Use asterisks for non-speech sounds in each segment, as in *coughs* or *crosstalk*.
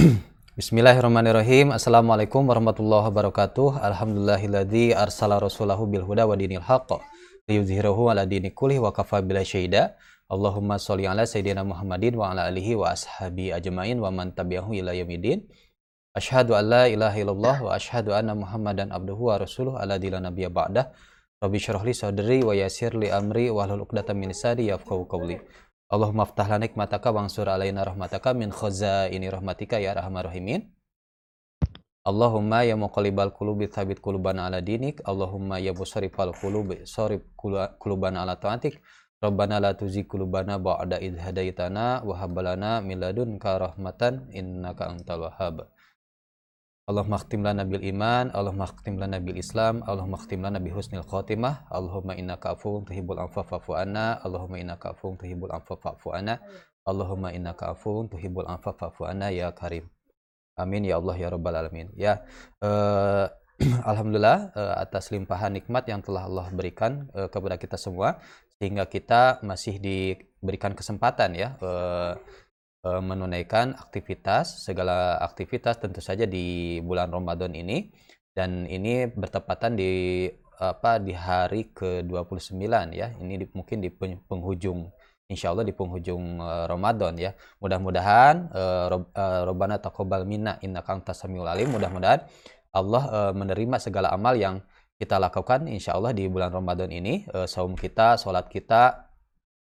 *clears throat* Bismillahirrahmanirrahim. Assalamualaikum warahmatullahi wabarakatuh. Alhamdulillahilladzi arsala rasulahu bil huda wa dinil haqq liyuzhirahu ala dini kulli wa kafa bila syahida. Allahumma sholli ala sayyidina Muhammadin wa ala alihi wa ashabi ajmain wa man tabi'ahu ila yaumil Asyhadu an la ilaha illallah wa asyhadu anna Muhammadan abduhu wa rasuluh ala dila nabiyya ba'dah. Rabbi syrah li sadri wa yassir li amri wa hlul 'uqdatam min lisani yafqahu qawli. Allahumma aftah lana nikmataka wangsur alaina rahmataka min khazaini rahmatika ya arhamar rahimin. Allahumma ya muqallibal qulubi tsabbit qulubana ala dinik. Allahumma ya musarrifal qulubi sarif qulubana ala taatik. Rabbana la tuzigh qulubana ba'da idh hadaitana wa hab lana min ladunka rahmatan innaka antal wahhab. Allahumma khtim lana bil iman, Allahumma khtim lana bil Islam, Allahumma khtim lana bi husnil khatimah. Allahumma innaka afuwun tuhibbul afwa fa'fu anna. Allahumma innaka afuwun tuhibbul afwa fa'fu anna. Allahumma innaka afuwun tuhibbul afwa fa'fu anna ya karim. Amin ya Allah ya rabbal alamin. Ya. Uh, *clears throat* Alhamdulillah uh, atas limpahan nikmat yang telah Allah berikan uh, kepada kita semua sehingga kita masih diberikan kesempatan ya uh, menunaikan aktivitas, segala aktivitas tentu saja di bulan Ramadan ini dan ini bertepatan di apa di hari ke-29 ya. Ini di, mungkin di penghujung insya Allah di penghujung uh, Ramadan ya. Mudah-mudahan uh, rob, uh, Robbana taqabbal minna alim. Mudah-mudahan Allah uh, menerima segala amal yang kita lakukan insya Allah di bulan Ramadan ini, uh, saum kita, sholat kita,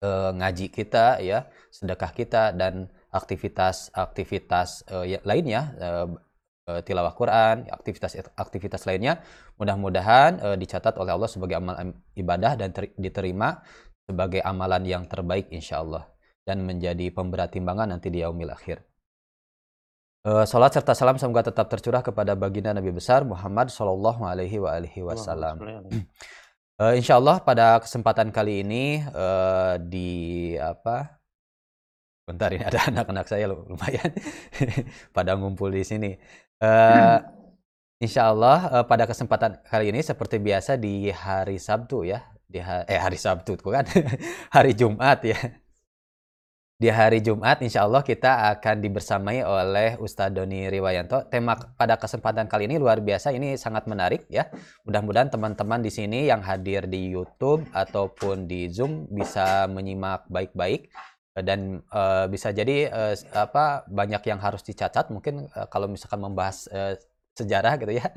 uh, ngaji kita ya, sedekah kita dan aktivitas-aktivitas uh, ya, lainnya uh, tilawah Quran, aktivitas-aktivitas lainnya mudah-mudahan uh, dicatat oleh Allah sebagai amal ibadah dan diterima sebagai amalan yang terbaik insya Allah dan menjadi pemberat timbangan nanti di yaumil akhir. Uh, salat serta salam semoga tetap tercurah kepada baginda Nabi besar Muhammad Shallallahu Alaihi Wasallam. Uh, insya Allah pada kesempatan kali ini uh, di apa Bentar ini ada *laughs* anak-anak saya lumayan *laughs* pada ngumpul di sini. Uh, insya Allah uh, pada kesempatan kali ini seperti biasa di hari Sabtu ya, di ha eh hari Sabtu kan, *laughs* hari Jumat ya. Di hari Jumat insya Allah kita akan dibersamai oleh Ustadz Doni Riwayanto. Tema pada kesempatan kali ini luar biasa, ini sangat menarik ya. Mudah-mudahan teman-teman di sini yang hadir di YouTube ataupun di Zoom bisa menyimak baik-baik dan uh, bisa jadi uh, apa banyak yang harus dicatat mungkin uh, kalau misalkan membahas uh, sejarah gitu ya.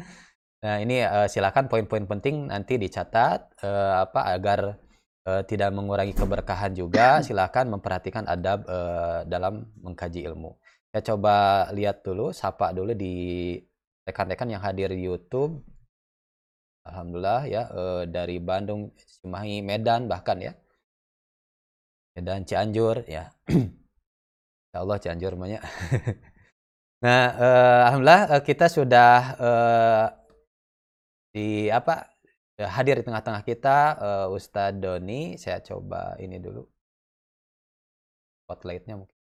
Nah ini uh, silakan poin-poin penting nanti dicatat uh, apa agar uh, tidak mengurangi keberkahan juga. *clears throat* Silakan memperhatikan adab uh, dalam mengkaji ilmu. Saya coba lihat dulu sapa dulu di rekan-rekan yang hadir di YouTube. Alhamdulillah ya uh, dari Bandung Cimahi Medan bahkan ya dan Cianjur ya. *clears throat* ya Allah Cianjur banyak. *laughs* nah, uh, alhamdulillah uh, kita sudah uh, di apa hadir di tengah-tengah kita uh, Ustadz Doni. Saya coba ini dulu spotlightnya mungkin.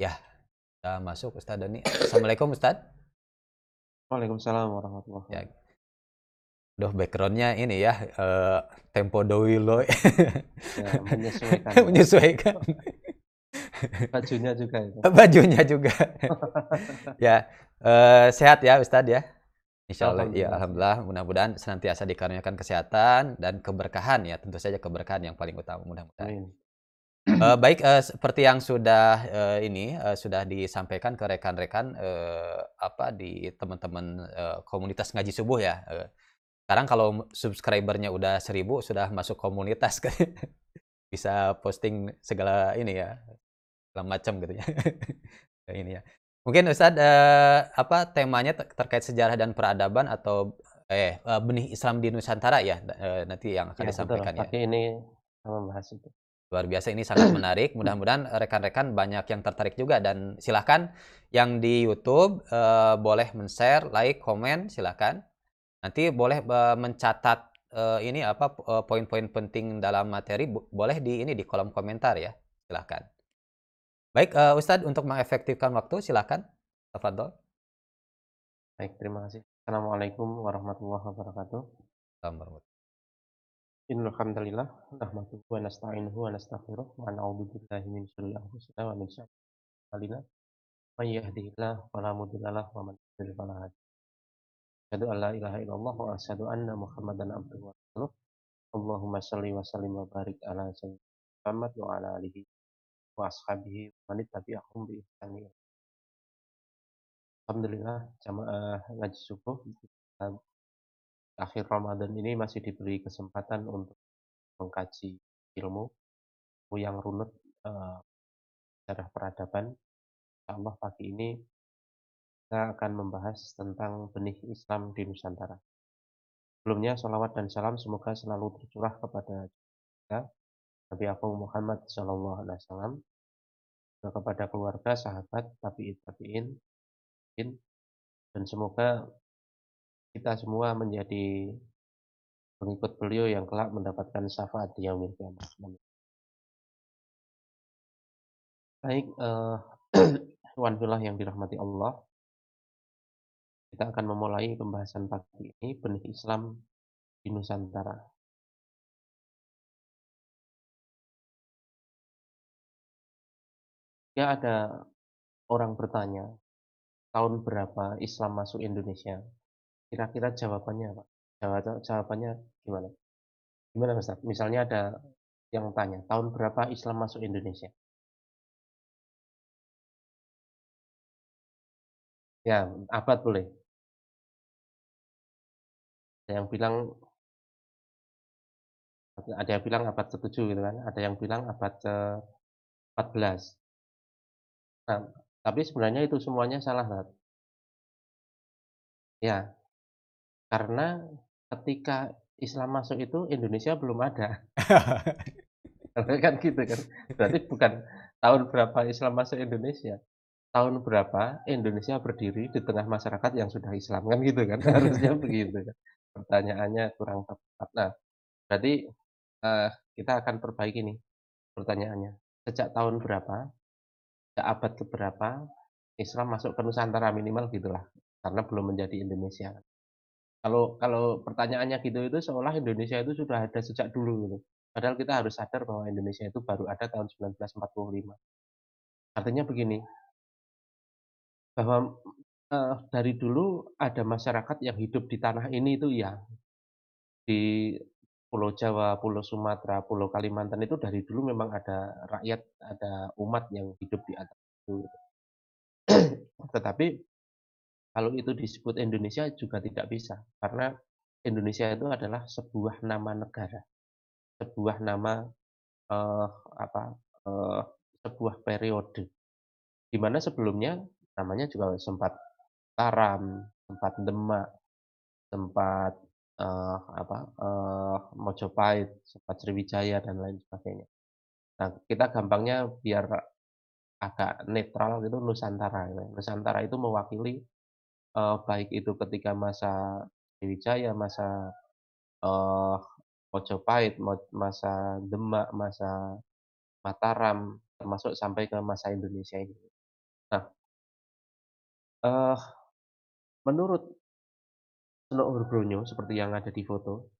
Ya, kita masuk Ustadz Doni. Assalamualaikum Ustadz. Waalaikumsalam warahmatullahi ya. wabarakatuh. Duh, backgroundnya ini ya, uh, tempo dowilo. ya, *laughs* menyesuaikan. menyesuaikan. Bajunya juga itu. *laughs* Bajunya juga. *laughs* ya, uh, sehat ya Ustadz ya. Insya Allah, ya Alhamdulillah. Mudah-mudahan senantiasa dikaruniakan kesehatan dan keberkahan ya. Tentu saja keberkahan yang paling utama mudah-mudahan. Uh, *clears throat* baik, uh, seperti yang sudah uh, ini uh, sudah disampaikan ke rekan-rekan uh, apa di teman-teman uh, komunitas ngaji subuh ya. Uh, sekarang kalau subscribernya udah seribu sudah masuk komunitas kan *laughs* bisa posting segala ini ya segala macam gitu ya. *laughs* ini ya. Mungkin Ustadz uh, apa temanya terkait sejarah dan peradaban atau eh benih Islam di Nusantara ya uh, nanti yang akan ya, disampaikan betul. ya. Tapi ini membahas itu. Luar biasa ini sangat *clears throat* menarik. Mudah-mudahan rekan-rekan banyak yang tertarik juga dan silahkan yang di YouTube uh, boleh men-share, like, komen, silahkan. Nanti boleh uh, mencatat uh, ini apa poin-poin penting dalam materi boleh di ini di kolom komentar ya. Silahkan. Baik, uh, Ustadz untuk mengefektifkan waktu silahkan. Tafadol. Baik, terima kasih. Assalamualaikum warahmatullahi wabarakatuh. Assalamualaikum. Nahmaduhu wa nasta'inuhu wa nastaghfiruh wa na'udzu billahi min syururi anfusina wa min a'malina. May yahdihillahu fala mudilla lahu wa man yudlil fala Asyhadu an la ilaha illallah wa asyhadu anna Muhammadan abduhu wa rasuluh. Allahumma shalli wa sallim wa barik ala sayyidina Muhammad wa ala alihi wa. Alhamdulillah jamaah ngaji subuh akhir Ramadan ini masih diberi kesempatan untuk mengkaji ilmu yang runut uh, peradaban. Allah pagi ini kita akan membahas tentang benih Islam di Nusantara. Sebelumnya, salawat dan salam semoga selalu tercurah kepada kita, Nabi Agung Muhammad Sallallahu Alaihi Wasallam, kepada keluarga, sahabat, tabiin, tabiin, dan semoga kita semua menjadi pengikut beliau yang kelak mendapatkan syafaat di yaumil kiamah. Baik, *clears throat* uh, Wan yang dirahmati Allah, kita akan memulai pembahasan pagi ini benih Islam di Nusantara. Ya ada orang bertanya, tahun berapa Islam masuk Indonesia? Kira-kira jawabannya apa? jawabannya gimana? Gimana Ustaz? Misalnya ada yang tanya, tahun berapa Islam masuk Indonesia? Ya, abad boleh. Ada yang bilang ada yang bilang abad ke-7 gitu kan, ada yang bilang abad ke-14. Nah, tapi sebenarnya itu semuanya salah. Ya, karena ketika Islam masuk itu Indonesia belum ada. *laughs* kan gitu kan. Berarti bukan tahun berapa Islam masuk Indonesia. Tahun berapa Indonesia berdiri di tengah masyarakat yang sudah Islam kan gitu kan. *laughs* Harusnya *laughs* begitu kan. Pertanyaannya kurang tepat. Nah, berarti uh, kita akan perbaiki nih pertanyaannya. Sejak tahun berapa? Sejak abad keberapa Islam masuk ke Nusantara minimal gitulah. Karena belum menjadi Indonesia. Kalau kalau pertanyaannya gitu itu seolah Indonesia itu sudah ada sejak dulu gitu. Padahal kita harus sadar bahwa Indonesia itu baru ada tahun 1945. Artinya begini, bahwa uh, dari dulu ada masyarakat yang hidup di tanah ini itu ya di Pulau Jawa, Pulau Sumatera, Pulau Kalimantan itu dari dulu memang ada rakyat, ada umat yang hidup di atas itu. *clears throat* Tetapi kalau itu disebut Indonesia juga tidak bisa, karena Indonesia itu adalah sebuah nama negara, sebuah nama uh, apa uh, sebuah periode, di mana sebelumnya namanya juga sempat Taram, sempat Demak, sempat uh, apa uh, Mojopahit, sempat Sriwijaya dan lain sebagainya. Nah, kita gampangnya biar agak netral gitu Nusantara. Nusantara itu mewakili uh, baik itu ketika masa Sriwijaya, masa, uh, Mojopahit, masa Demak, masa Mataram, termasuk sampai ke masa Indonesia ini. Nah uh, menurut Seno Hurgronyo seperti yang ada di foto,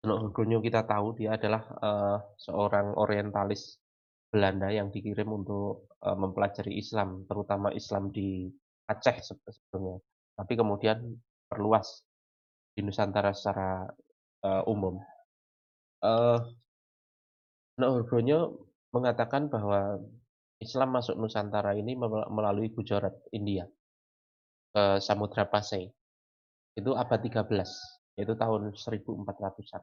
Seno Hurgronyo kita tahu dia adalah, uh, seorang orientalis Belanda yang dikirim untuk, uh, mempelajari Islam, terutama Islam di Aceh sebetulnya, tapi kemudian perluas di Nusantara secara uh, umum. Uh, Nurgonyo mengatakan bahwa Islam masuk Nusantara ini melalui Gujarat, India, ke Samudra Pasai. Itu abad 13, yaitu tahun 1400-an.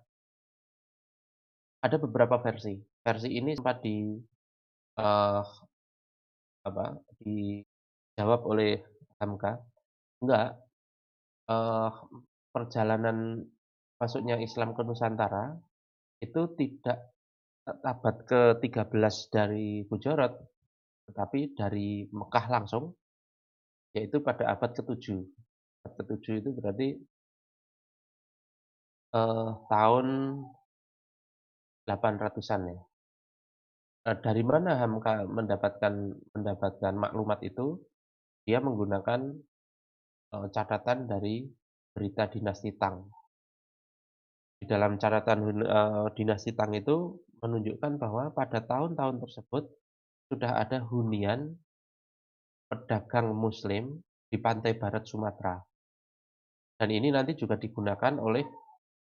Ada beberapa versi. Versi ini sempat di uh, apa, dijawab oleh MK? Enggak. Uh, perjalanan masuknya Islam ke Nusantara itu tidak abad ke-13 dari Gujarat, tetapi dari Mekah langsung, yaitu pada abad ke-7. Abad ke-7 itu berarti uh, tahun 800-an ya. Nah, dari mana Hamka mendapatkan mendapatkan maklumat itu? Dia menggunakan, uh, catatan dari berita dinasti Tang. Di dalam catatan dinasti Tang itu menunjukkan bahwa pada tahun-tahun tersebut sudah ada hunian pedagang muslim di pantai barat Sumatera. Dan ini nanti juga digunakan oleh,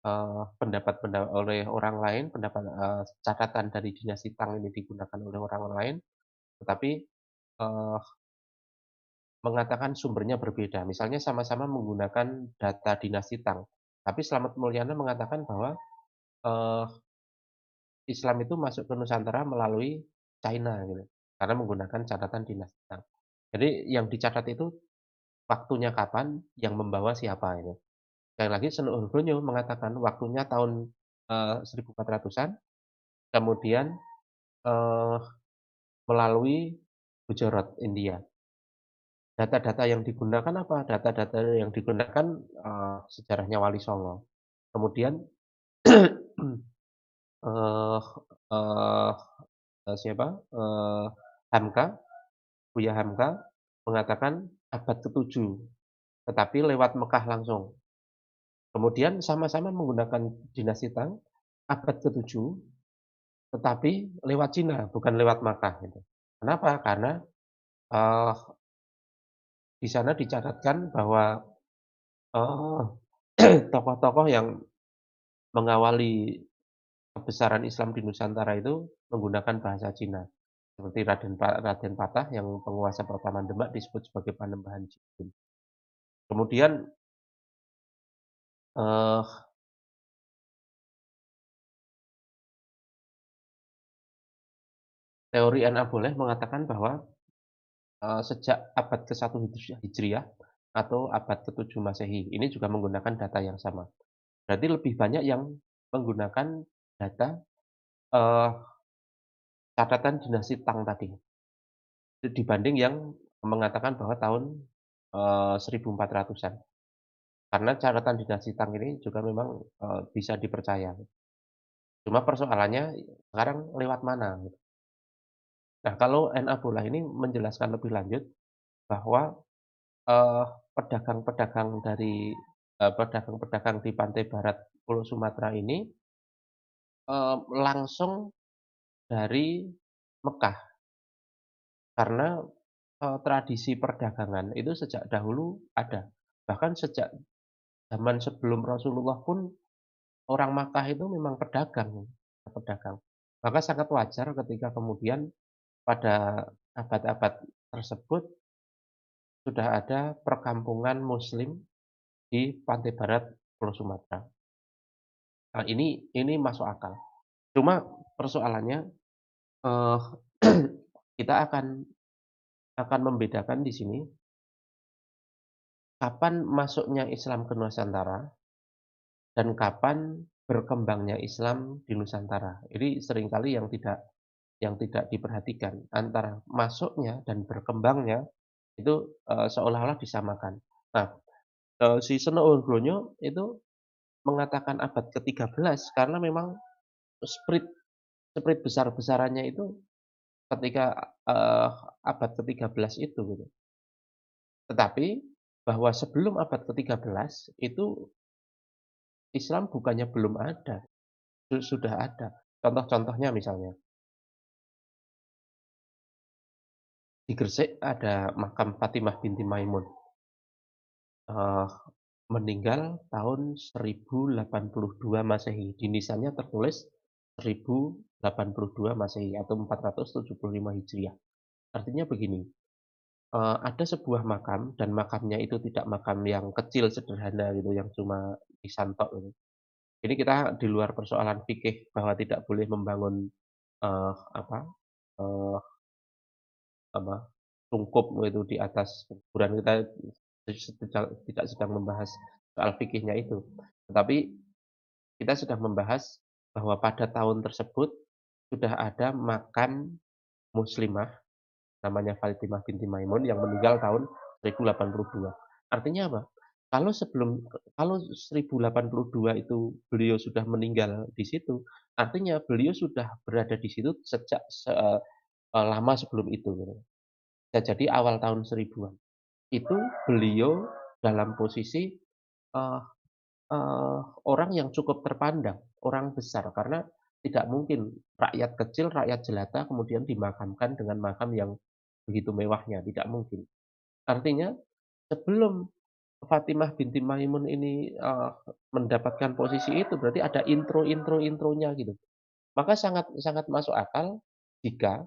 eee, pendapat penda oleh orang lain, pendapat eee, catatan dari dinasti Tang ini digunakan oleh orang lain, tetapi, eee, mengatakan sumbernya berbeda. Misalnya sama-sama menggunakan data dinasti Tang, tapi Slamet Mulyana mengatakan bahwa, eee, Islam itu masuk ke Nusantara melalui China gitu, karena menggunakan catatan dinasti Tang. Jadi yang dicatat itu waktunya kapan, yang membawa siapa gitu. Sekali lagi Seno Hurgonyo mengatakan waktunya tahun, eee, 1400-an, kemudian, eee, melalui Gujarat, India. Data-data yang digunakan apa? Data-data yang digunakan, eee, sejarahnya Wali Songo. Kemudian, eee, *clears throat* eee, siapa, eee, Hamka, Buya Hamka mengatakan abad ke-7, tetapi lewat Mekah langsung. Kemudian sama-sama menggunakan dinasti Tang, abad ke-7, tetapi lewat Cina, bukan lewat Makkah gitu. Kenapa? Karena, eee, di sana dicatatkan bahwa, eee, *clears throat* tokoh-tokoh yang mengawali kebesaran Islam di Nusantara itu menggunakan bahasa Cina. Seperti Raden Raden Patah yang penguasa pertama Demak disebut sebagai Panembahan Jin. Kemudian eee teori N.A. Boleh mengatakan bahwa, eee, sejak abad ke-1 Hijri Hijriah atau abad ke-7 Masehi, ini juga menggunakan data yang sama. Berarti lebih banyak yang menggunakan data, eee, catatan dinasti Tang tadi. Dibanding yang mengatakan bahwa tahun, eee, 1400-an. Karena catatan dinasti Tang ini juga memang, eee, bisa dipercaya. Cuma persoalannya sekarang lewat mana gitu. Nah, kalau N.A. Bolah ini menjelaskan lebih lanjut bahwa, eee, pedagang-pedagang dari eee, pedagang-pedagang di pantai barat Pulau Sumatera ini, eee, langsung dari Mekah. Karena, eee, tradisi perdagangan itu sejak dahulu ada. Bahkan sejak zaman sebelum Rasulullah pun orang Makkah itu memang pedagang pedagang. Maka sangat wajar ketika kemudian pada abad-abad tersebut sudah ada perkampungan muslim di pantai barat Pulau Sumatera. Nah ini ini masuk akal. Cuma persoalannya, eee, *clears throat* kita akan akan membedakan di sini kapan masuknya Islam ke Nusantara dan kapan berkembangnya Islam di Nusantara. Ini sering kali yang tidak yang tidak diperhatikan, antara masuknya dan berkembangnya itu, eee, seolah-olah disamakan. Nah, eee, si Seno itu mengatakan abad ke-13 karena memang spirit spirit besar-besarannya itu ketika, eee, abad ke-13 itu gitu. Tetapi bahwa sebelum abad ke-13 itu Islam bukannya belum ada, su sudah ada. Contoh-contohnya misalnya Di Gresik ada makam Fatimah binti Maimun. Eee, meninggal tahun 1082 Masehi. Di nisannya tertulis 1082 Masehi atau 475 Hijriah. Artinya begini, eee, ada sebuah makam dan makamnya itu tidak makam yang kecil sederhana gitu, yang cuma nisan tok gitu. Ini kita di luar persoalan fikih bahwa tidak boleh membangun, eee, apa, eee apa, tungkup gitu di atas kuburan kita tidak sedang membahas soal fikihnya itu. Tetapi kita sedang membahas bahwa pada tahun tersebut sudah ada makam muslimah namanya Fatimah binti Maimun yang meninggal tahun 1082. Artinya apa? Kalau sebelum kalau 1082 itu beliau sudah meninggal di situ, artinya beliau sudah berada di situ sejak se eee, lama sebelum itu gitu. Bisa jadi awal tahun 1000-an. Itu beliau dalam posisi, eee eee, orang yang cukup terpandang, orang besar, karena tidak mungkin rakyat kecil, rakyat jelata kemudian dimakamkan dengan makam yang begitu mewahnya, tidak mungkin. Artinya sebelum Fatimah binti Maimun ini, eee, mendapatkan posisi itu, berarti ada intro intro intronya gitu. Maka sangat sangat masuk akal jika,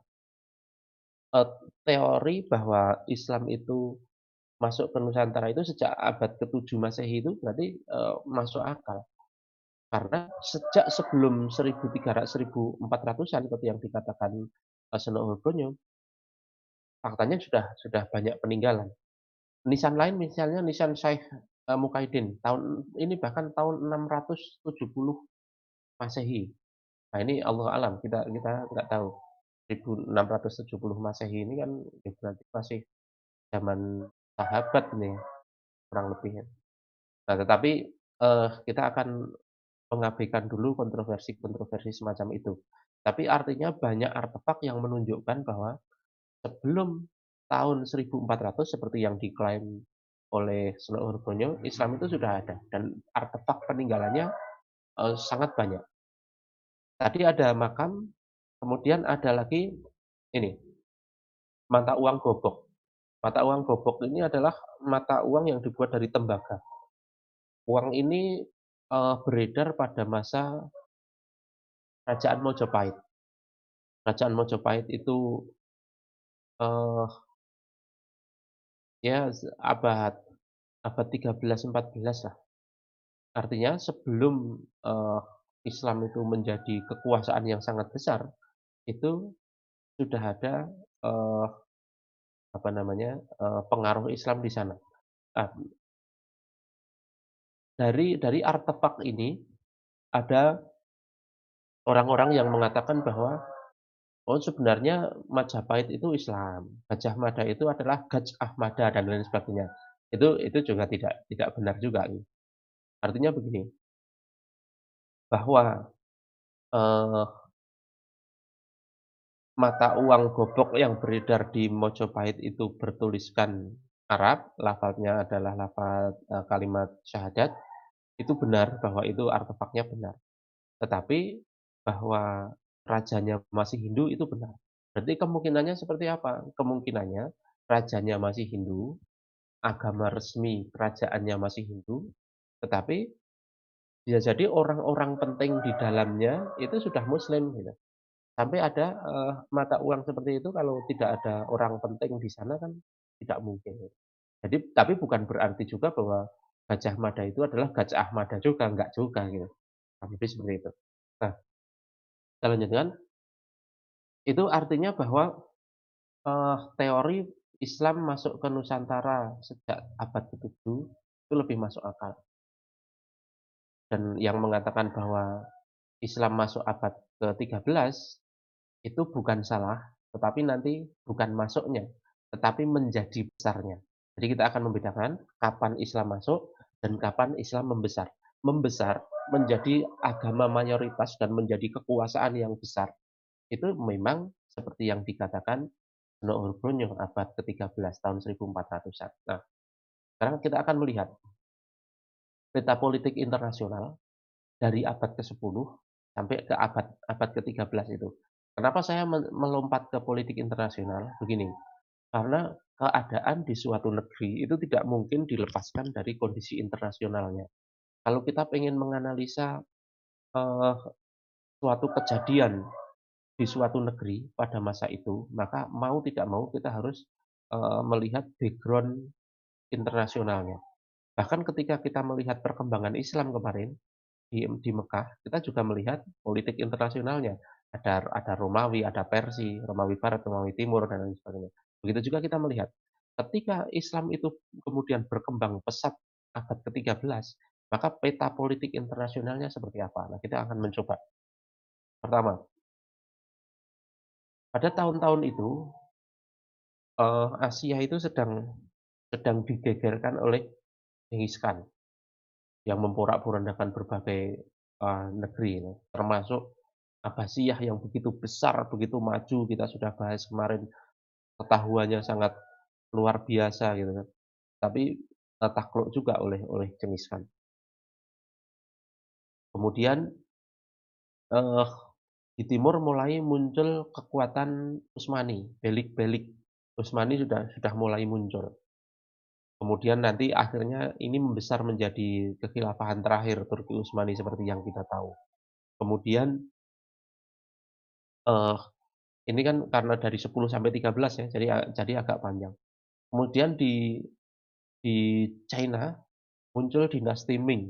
eee, teori bahwa Islam itu masuk ke Nusantara itu sejak abad ke-7 Masehi itu berarti, eee, masuk akal. Karena sejak sebelum 1300 1400-an seperti yang dikatakan, eee, Seno faktanya sudah sudah banyak peninggalan. Nisan lain misalnya nisan Syekh, eee, Mukaiddin tahun ini bahkan tahun 670 Masehi. Nah ini Allahu a'lam, kita kita nggak tahu. 1670 Masehi ini kan ya berarti masih zaman sahabat ini kurang lebihnya. Nah tetapi, eee, kita akan mengabaikan dulu kontroversi-kontroversi semacam itu. Tapi artinya banyak artefak yang menunjukkan bahwa sebelum tahun 1400 seperti yang diklaim oleh Sunan Hurgonyo, Islam itu sudah ada dan artefak peninggalannya, eee, sangat banyak. Tadi ada makam, kemudian ada lagi ini, mata uang gobok. Mata uang gobok ini adalah mata uang yang dibuat dari tembaga. Uang ini, eee, beredar pada masa Kerajaan Mojopahit. Kerajaan Mojopahit itu, eee ya abad abad 13, 14 lah. Artinya sebelum, eee, Islam itu menjadi kekuasaan yang sangat besar, itu sudah ada, eee, apa namanya, eee, pengaruh Islam di sana. Nah, dari dari artefak ini ada orang-orang yang mengatakan bahwa, oh sebenarnya Majapahit itu Islam, Gajah Mada itu adalah Gajah Mada dan lain sebagainya. Itu itu juga tidak tidak benar juga. Artinya begini, bahwa, eee mata uang gobok yang beredar di Mojopahit itu bertuliskan Arab, lafadznya adalah lafadz, eee, kalimat syahadat, itu benar bahwa itu artefaknya benar. Tetapi bahwa rajanya masih Hindu itu benar. Berarti kemungkinannya seperti apa? Kemungkinannya rajanya masih Hindu, agama resmi kerajaannya masih Hindu, tetapi bisa jadi orang-orang penting di dalamnya itu sudah Muslim gitu. Sampai ada, eee, mata uang seperti itu kalau tidak ada orang penting di sana kan tidak mungkin. Jadi tapi bukan berarti juga bahwa Gajah Mada itu adalah Gajah Mada juga, enggak juga gitu. Lebih seperti itu. Nah, kita lanjutkan. Itu artinya bahwa, eee, teori Islam masuk ke Nusantara sejak abad ke-7 itu lebih masuk akal. Dan yang mengatakan bahwa Islam masuk abad ke-13 itu bukan salah, tetapi nanti bukan masuknya, tetapi menjadi besarnya. Jadi kita akan membedakan kapan Islam masuk dan kapan Islam membesar. Membesar menjadi agama mayoritas dan menjadi kekuasaan yang besar. Itu memang seperti yang dikatakan Seno Hurgonyo abad ke-13 tahun 1400-an. Nah, sekarang kita akan melihat peta politik internasional dari abad ke-10 sampai ke abad abad ke-13 itu. Kenapa saya melompat ke politik internasional? Begini, karena keadaan di suatu negeri itu tidak mungkin dilepaskan dari kondisi internasionalnya. Kalau kita ingin menganalisa, eee, suatu kejadian di suatu negeri pada masa itu, maka mau tidak mau kita harus, eee, melihat background internasionalnya. Bahkan ketika kita melihat perkembangan Islam kemarin di di Mekah, kita juga melihat politik internasionalnya. Ada ada Romawi, ada Persia, Romawi Barat, Romawi Timur, dan lain sebagainya. Begitu juga kita melihat, ketika Islam itu kemudian berkembang pesat abad ke-13, maka peta politik internasionalnya seperti apa? Nah, kita akan mencoba. Pertama, pada tahun-tahun itu, uh, Asia itu sedang sedang digegerkan oleh Genghis Khan yang memporak-porandakan berbagai uh, negeri, termasuk Abbasiyah yang begitu besar, begitu maju, kita sudah bahas kemarin, ketahuannya sangat luar biasa gitu kan. Tapi, takluk juga oleh oleh Genghis Khan. Kemudian, eee, di timur mulai muncul kekuatan Utsmani, Belik-Belik Utsmani sudah sudah mulai muncul. Kemudian nanti akhirnya ini membesar menjadi kekhilafahan terakhir Turki Utsmani seperti yang kita tahu. Kemudian eee, ini kan karena dari 10 sampai 13 ya, jadi jadi agak panjang. Kemudian di di China muncul dinasti Ming.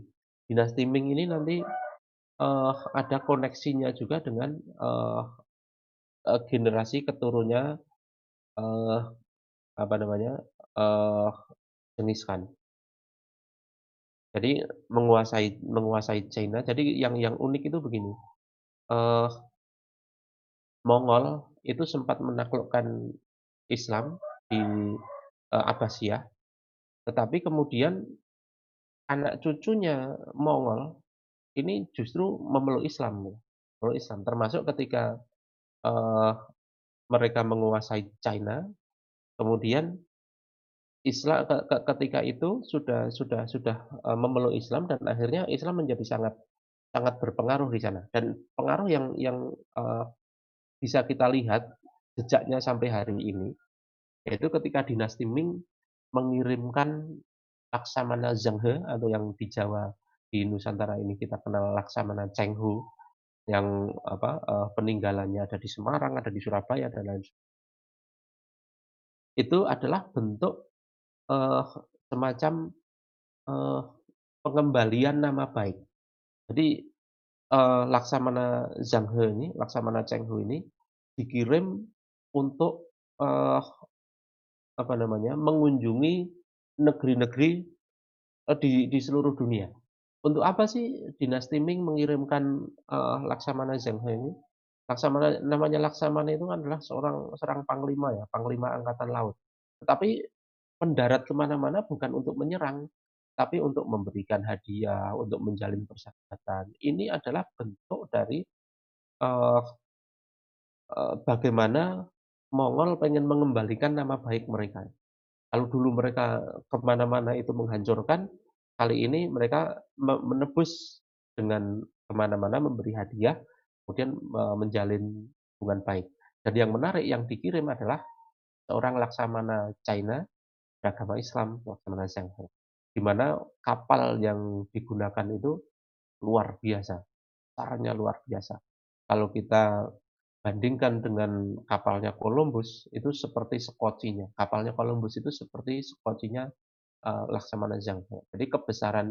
Dinasti Ming ini nanti, eee, ada koneksinya juga dengan, eee, generasi keturunnya, eee, apa namanya, eee, Genghis Khan. Jadi menguasai menguasai China. Jadi yang yang unik itu begini, eee Mongol itu sempat menaklukkan Islam di, eee, Abbasiyah, tetapi kemudian anak cucunya Mongol ini justru memeluk Islam, memeluk Islam. Termasuk ketika, eee, mereka menguasai China, kemudian Isla ke ke ketika itu sudah sudah sudah, eee, memeluk Islam dan akhirnya Islam menjadi sangat sangat berpengaruh di sana. Dan pengaruh yang yang, eee, bisa kita lihat jejaknya sampai hari ini, yaitu ketika dinasti Ming mengirimkan Laksamana Zheng He atau yang di Jawa, di Nusantara ini kita kenal Laksamana Cheng Ho yang apa, eee, peninggalannya ada di Semarang, ada di Surabaya, dan lain Itu adalah bentuk, eee, semacam, eee, pengembalian nama baik. Jadi, eee, Laksamana Zheng He ini, Laksamana Cheng Ho ini dikirim untuk, eee, apa namanya, mengunjungi negeri-negeri, eee, di di seluruh dunia. Untuk apa sih dinasti Ming mengirimkan, eee, Laksamana Zheng He ini? Laksamana namanya Laksamana itu adalah seorang seorang panglima ya, panglima angkatan laut. Tetapi mendarat ke mana-mana bukan untuk menyerang, tapi untuk memberikan hadiah, untuk menjalin persahabatan. Ini adalah bentuk dari, eee, bagaimana Mongol pengen mengembalikan nama baik mereka. Kalau dulu mereka ke mana-mana itu menghancurkan, kali ini mereka me menebus dengan ke mana-mana memberi hadiah, kemudian, menjalin hubungan baik. Dan yang menarik yang dikirim adalah seorang Laksamana China beragama Islam, Laksamana Zheng He, di mana kapal yang digunakan itu luar biasa, besarnya luar biasa. Kalau kita bandingkan dengan kapalnya Columbus, itu seperti sekocinya. Kapalnya Columbus itu seperti sekocinya, eee, Laksamana Zheng He. Jadi kebesaran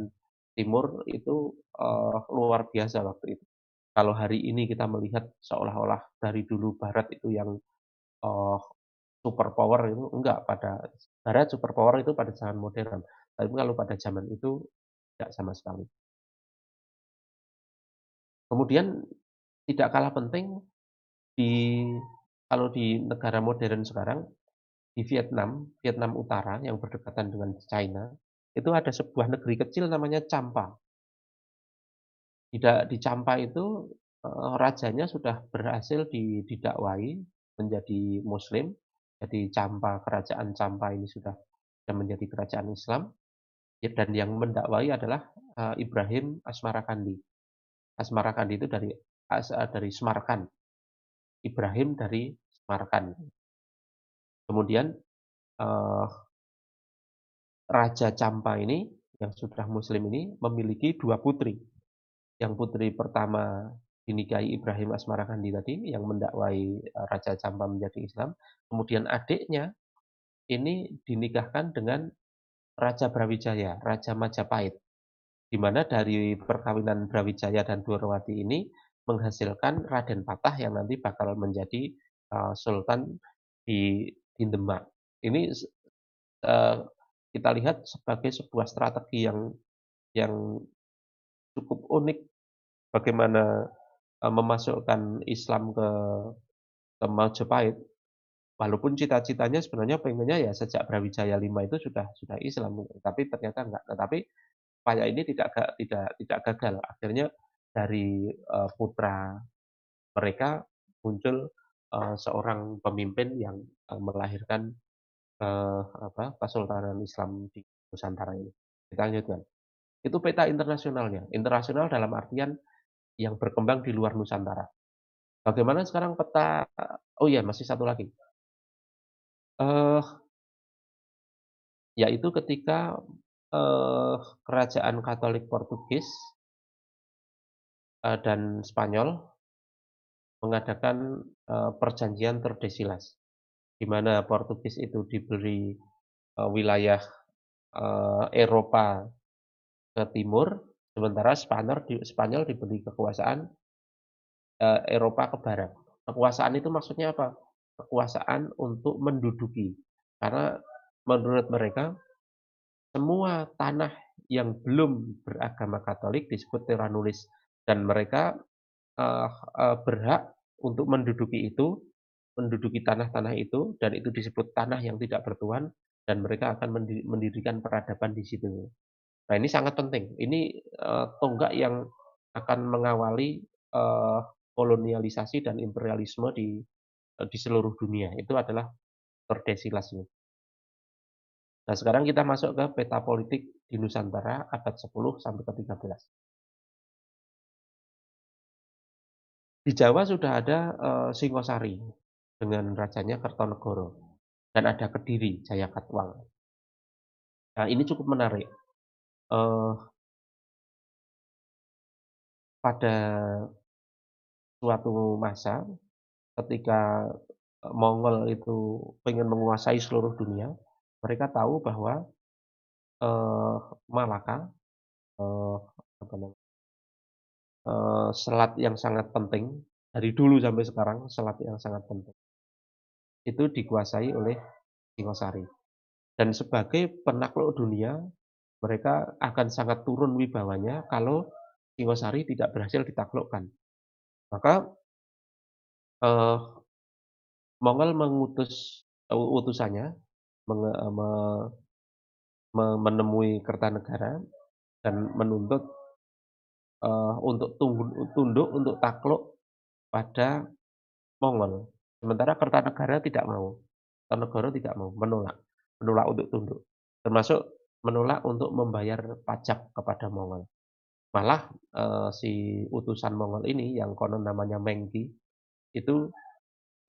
timur itu, eee, luar biasa waktu itu. Kalau hari ini kita melihat seolah-olah dari dulu barat itu yang, eee, super power itu, enggak, pada barat super power itu pada zaman modern. Tapi kalau pada zaman itu tidak sama sekali. Kemudian tidak kalah penting di kalau di negara modern sekarang, di Vietnam, Vietnam Utara yang berdekatan dengan China, itu ada sebuah negeri kecil namanya Champa. Di da di Champa itu, eee, rajanya sudah berhasil di didakwai menjadi muslim. Jadi Champa, kerajaan Champa ini sudah menjadi kerajaan Islam, ya dan yang mendakwai adalah, eee, Ibrahim Asmarakandi. Asmarakandi itu dari eee, dari Semarkan. Ibrahim dari Semarkan. Kemudian, eee Raja Champa ini, yang sudah muslim ini, memiliki 2 putri. Yang putri pertama dinikahi Ibrahim Asmarakandi tadi, yang mendakwai, eee, Raja Champa menjadi Islam. Kemudian adiknya, ini dinikahkan dengan Raja Brawijaya, Raja Majapahit. Di mana dari perkawinan Brawijaya dan Dwarawati ini menghasilkan Raden Patah yang nanti bakal menjadi, eee, sultan di di Demak. Ini eee, kita lihat sebagai sebuah strategi yang yang cukup unik bagaimana, eee, memasukkan Islam ke ke Majapahit, walaupun cita-citanya sebenarnya pengennya ya sejak Brawijaya V itu sudah sudah Islam, tapi ternyata enggak. Tetapi upaya ini tidak tidak tidak gagal. Akhirnya dari, eee, putra mereka muncul, eee, seorang pemimpin yang, eee, melahirkan, eee, apa, Kesultanan Islam di Nusantara ini. Kita lanjutkan. Itu peta internasionalnya. Internasional dalam artian yang berkembang di luar Nusantara. Bagaimana sekarang peta oh iya masih satu lagi. Uh, yaitu ketika, uh, kerajaan Katolik Portugis uh, dan Spanyol mengadakan, uh, perjanjian Tordesillas, di mana Portugis itu diberi, uh, wilayah, Eropa ke timur, sementara Spanyol Spanyol diberi kekuasaan, Eropa ke barat. Kekuasaan itu maksudnya apa? Kekuasaan untuk menduduki, karena menurut mereka semua tanah yang belum beragama Katolik disebut terra nullius dan mereka, uh, uh, berhak untuk menduduki itu, menduduki tanah-tanah itu dan itu disebut tanah yang tidak bertuan dan mereka akan mendirikan peradaban di situ. Nah ini sangat penting, ini, uh, tonggak yang akan mengawali, uh, kolonialisasi dan imperialisme di, uh, di seluruh dunia, itu adalah Tordesillas. Nah sekarang kita masuk ke peta politik di Nusantara abad 10 sampai ke 13. Di Jawa sudah ada, uh, Singosari dengan rajanya Kertonegoro dan ada Kediri, Jayakatwang. Nah ini cukup menarik. Uh, pada suatu masa ketika Mongol itu pengen menguasai seluruh dunia, mereka tahu bahwa, Malaka, uh, selat yang sangat penting, dari dulu sampai sekarang selat yang sangat penting. Itu dikuasai oleh Singosari. Dan sebagai penakluk dunia, mereka akan sangat turun wibawanya kalau Singosari tidak berhasil ditaklukkan. Maka, uh, Mongol mengutus uh, utusannya menge me me menemui Kertanegara dan menuntut, uh, untuk tunduk untuk takluk pada Mongol. Sementara Kertanegara tidak mau. Kertanegara tidak mau, menolak menolak untuk tunduk. Termasuk menolak untuk membayar pajak kepada Mongol. Malah, uh, si utusan Mongol ini yang konon namanya Mengki, itu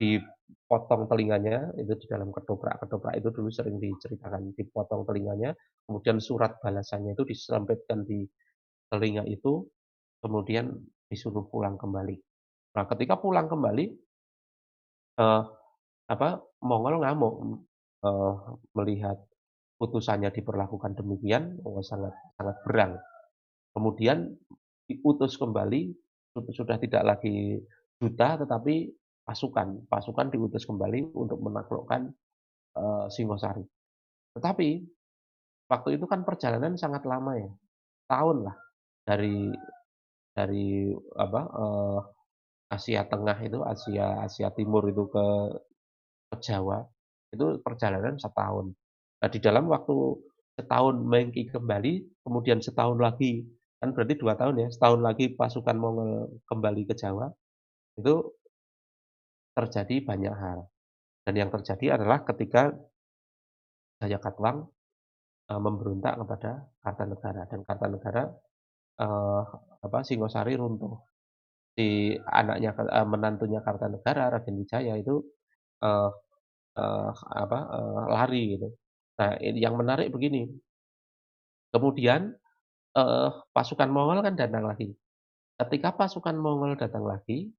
dipotong telinganya, itu di dalam ketoprak-ketoprak itu dulu sering diceritakan, dipotong telinganya, kemudian surat balasannya itu diselempitkan di telinga itu, kemudian disuruh pulang kembali. Nah, ketika pulang kembali, uh, apa, Mongol ngamuk, uh, melihat utusannya diperlakukan demikian, oh sangat sangat berang. Kemudian diutus kembali, sudah tidak lagi duta tetapi pasukan. Pasukan diutus kembali untuk menaklukkan, uh, Singosari. Tetapi, waktu itu kan perjalanan sangat lama ya, tahun lah, dari dari apa, uh, Asia Tengah itu, Asia Asia Timur itu ke ke Jawa, itu perjalanan setahun. Nah, di dalam waktu setahun Mengki kembali, kemudian setahun lagi, kan berarti dua tahun ya, setahun lagi pasukan Mongol kembali ke Jawa, itu terjadi banyak hal. Dan yang terjadi adalah ketika Jayakatwang uh, memberontak kepada Kartanegara dan Kartanegara uh, apa Singosari runtuh. Si anaknya uh, menantunya Kartanegara Raden Wijaya itu uh, uh, apa uh, lari gitu. Nah, yang menarik begini. Kemudian uh, pasukan Mongol kan datang lagi. Ketika pasukan Mongol datang lagi,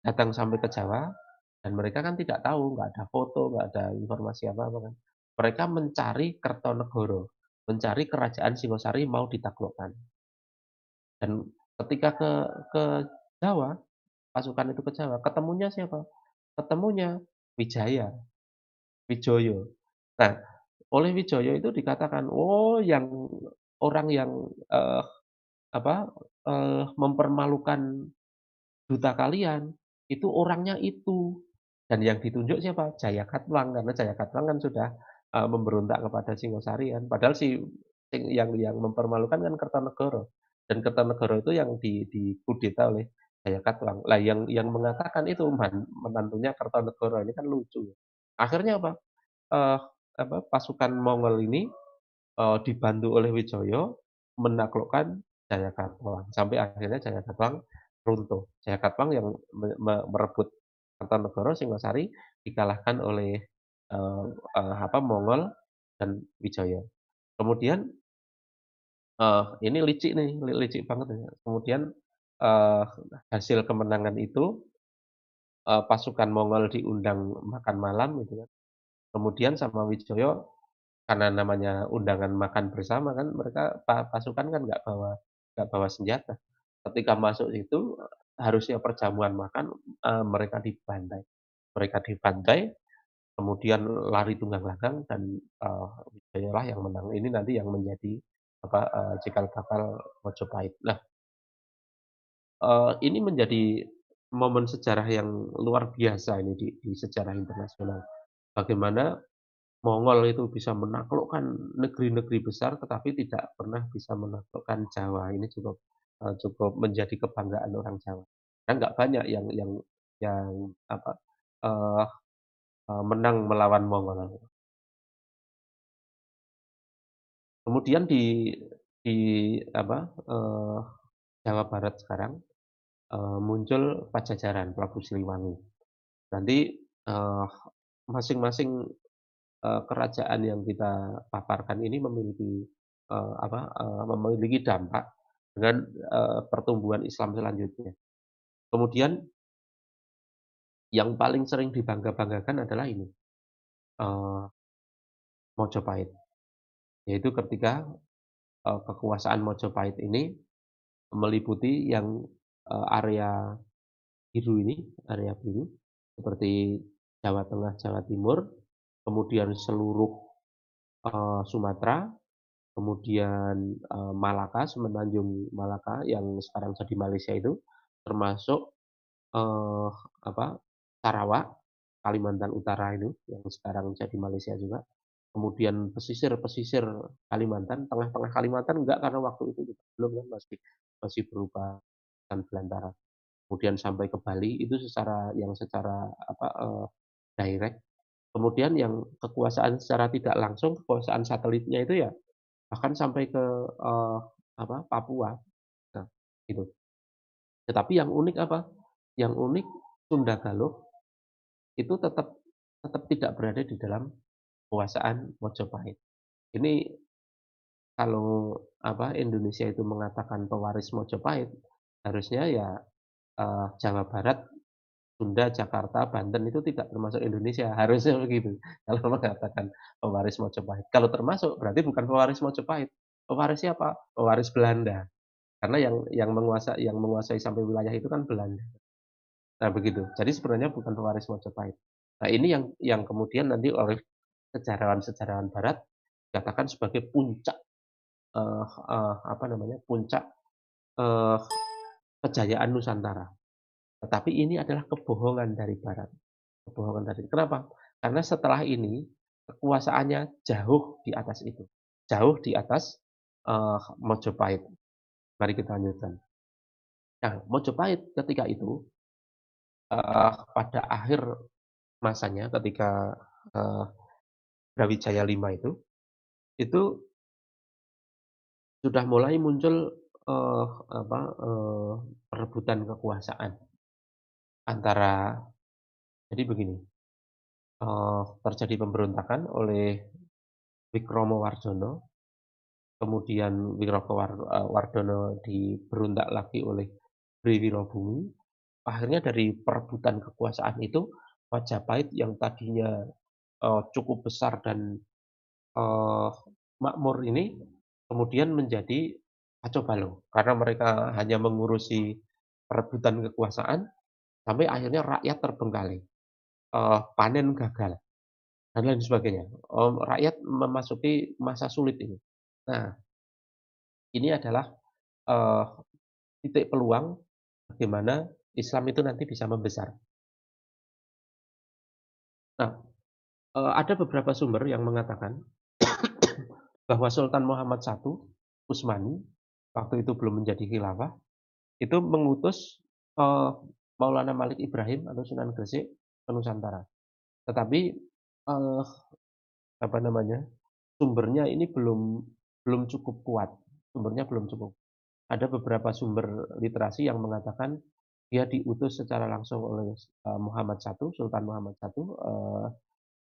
Datang sampai ke Jawa, dan mereka kan tidak tahu, nggak ada foto, nggak ada informasi apa-apa kan. Mereka mencari Kertonegoro, mencari kerajaan Singosari mau ditaklukkan. Dan ketika ke ke Jawa, pasukan itu ke Jawa, ketemunya siapa? Ketemunya Wijaya, Wijoyo. Nah, oleh Wijoyo itu dikatakan, "Oh, yang orang yang, uh, apa, uh, mempermalukan duta kalian, itu orangnya itu. Dan yang ditunjuk siapa? Jaya Katwang karena Jaya Katwang kan sudah, uh, memberontak kepada Singosari kan. Padahal si yang yang mempermalukan kan Kertanegara, dan Kertanegara itu yang di dikudeta oleh Jaya Katwang. Lah yang yang mengatakan itu menantunya Kertanegara, ini kan lucu. Akhirnya apa? Uh, apa, pasukan Mongol ini, uh, dibantu oleh Wijaya menaklukkan Jayakarta, sampai akhirnya Jayakarta runtuh. Jayakarta yang me me merebut Kertanegara, Singosari dikalahkan oleh, eee eee, apa, Mongol dan Wijaya. Kemudian eee, ini licik nih, li licik banget. Kemudian, eee, hasil kemenangan itu, eee, pasukan Mongol diundang makan malam gitu kan. Kemudian sama Wijaya, karena namanya undangan makan bersama kan, mereka pa pasukan kan nggak bawa nggak bawa senjata. Ketika masuk situ, harusnya perjamuan makan, eee, mereka dibantai. Mereka dibantai, kemudian lari tunggang langgang dan, eee, Wijayalah yang menang. Ini nanti yang menjadi apa, eee, cikal bakal Majapahit. Nah eee, ini menjadi momen sejarah yang luar biasa ini di di sejarah internasional. Bagaimana Mongol itu bisa menaklukkan negeri-negeri besar, tetapi tidak pernah bisa menaklukkan Jawa. Ini cukup, eee, cukup menjadi kebanggaan orang Jawa. Kan nggak banyak yang yang yang apa, eee eee, menang melawan Mongol. Kemudian di di apa, eee, Jawa Barat sekarang, eee, muncul Pajajaran, Prabu Siliwangi. Nanti, eee, masing-masing, eee, kerajaan yang kita paparkan ini memiliki, eee, apa, eee, memiliki dampak dengan, eee, pertumbuhan Islam selanjutnya. Kemudian yang paling sering dibangga-banggakan adalah ini, eee, Majapahit. Yaitu ketika, kekuasaan Majapahit ini meliputi yang, area biru ini, area biru, seperti Jawa Tengah, Jawa Timur, kemudian seluruh, Sumatera, kemudian, Malaka, Semenanjung Malaka yang sekarang jadi Malaysia itu, termasuk, apa, Sarawak, Kalimantan Utara itu, yang sekarang jadi Malaysia juga. Kemudian pesisir-pesisir Kalimantan, tengah-tengah Kalimantan enggak, karena waktu itu belum kan masih masih berupa hutan belantara. Kemudian sampai ke Bali, itu secara yang secara apa, eee, direct. Kemudian yang kekuasaan secara tidak langsung, kekuasaan satelitnya itu ya bahkan sampai ke, eee, apa, Papua. Nah, gitu. Tetapi yang unik apa? Yang unik Sunda Galuh itu tetap tetap tidak berada di dalam kekuasaan Majapahit. Ini kalau apa, Indonesia itu mengatakan pewaris Majapahit, harusnya ya, eee, Jawa Barat, Sunda, Jakarta, Banten itu tidak termasuk Indonesia, *laughs* harusnya begitu. Kalau mengatakan pewaris Majapahit. Kalau termasuk, berarti bukan pewaris Majapahit. Pewaris siapa? Pewaris Belanda. Karena yang yang menguasa yang menguasai sampai wilayah itu kan Belanda. Nah begitu. Jadi sebenarnya bukan pewaris Majapahit. Nah ini yang yang kemudian nanti oleh sejarawan-sejarawan barat dikatakan sebagai puncak, eee eee, apa namanya, puncak, eee, kejayaan Nusantara. Tetapi ini adalah kebohongan dari barat, kebohongan dari kenapa? Karena setelah ini kekuasaannya jauh di atas itu, jauh di atas, eee, Majapahit. Mari kita lanjutkan. Nah, Majapahit ketika itu, eee, pada akhir masanya ketika, eee, Brawijaya V itu, itu sudah mulai muncul, eee, apa, eee, perebutan kekuasaan antara jadi begini, eee, terjadi pemberontakan oleh Wikromowardono, kemudian Wikrokowar eee, Wardono diberontak lagi oleh Bri-Wirobumi, akhirnya dari perebutan kekuasaan itu, Majapahit yang tadinya, eee, cukup besar dan, eee, makmur ini, kemudian menjadi kacau. Karena mereka hanya mengurusi perebutan kekuasaan, sampai akhirnya rakyat terbengkalai, eee, panen gagal, dan lain sebagainya. Rakyat memasuki masa sulit ini. Nah, ini adalah, titik peluang bagaimana Islam itu nanti bisa membesar. Nah, ada beberapa sumber yang mengatakan *coughs* bahwa Sultan Muhammad I Utsmani, waktu itu belum menjadi khilafah, itu mengutus, eee, Maulana Malik Ibrahim atau Sunan Gresik ke Nusantara. Tetapi, eee, apa namanya, sumbernya ini belum belum cukup kuat. sumbernya belum cukup. Ada beberapa sumber literasi yang mengatakan dia diutus secara langsung oleh uh, Muhammad I, Sultan Muhammad I,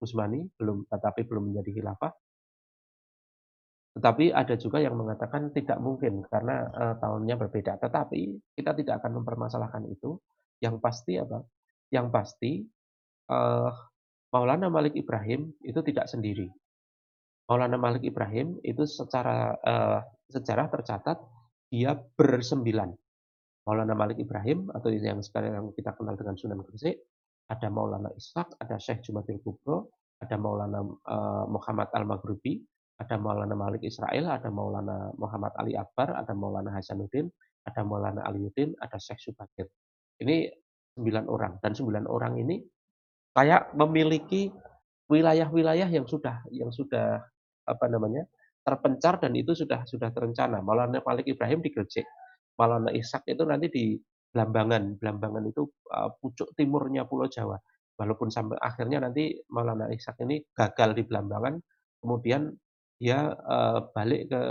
Utsmani, belum tetapi belum menjadi khilafah. Tetapi ada juga yang mengatakan tidak mungkin karena uh, tahunnya berbeda. Tetapi kita tidak akan mempermasalahkan itu. Yang pasti apa? Yang pasti uh, Maulana Malik Ibrahim itu tidak sendiri. Maulana Malik Ibrahim itu secara uh, sejarah tercatat dia bersembilan. Maulana Malik Ibrahim atau yang sekarang kita kenal dengan Sunan Gresik, ada Maulana Ishak, ada Syekh Jumatil Kubro, ada Maulana uh, Muhammad Al-Maghribi, ada Maulana Malik Israel, ada Maulana Muhammad Ali Akbar, ada Maulana Hasanuddin, ada Maulana Aliuddin, ada Syekh Subakir. Ini sembilan orang dan sembilan orang ini kayak memiliki wilayah-wilayah yang sudah yang sudah apa namanya terpencar dan itu sudah sudah terencana. Maulana Malik Ibrahim di Gresik, Maulana Ishak itu nanti di Blambangan. Blambangan itu uh, pucuk timurnya Pulau Jawa. Walaupun sampai akhirnya nanti Maulana Ishak ini gagal di Blambangan, kemudian dia uh, balik ke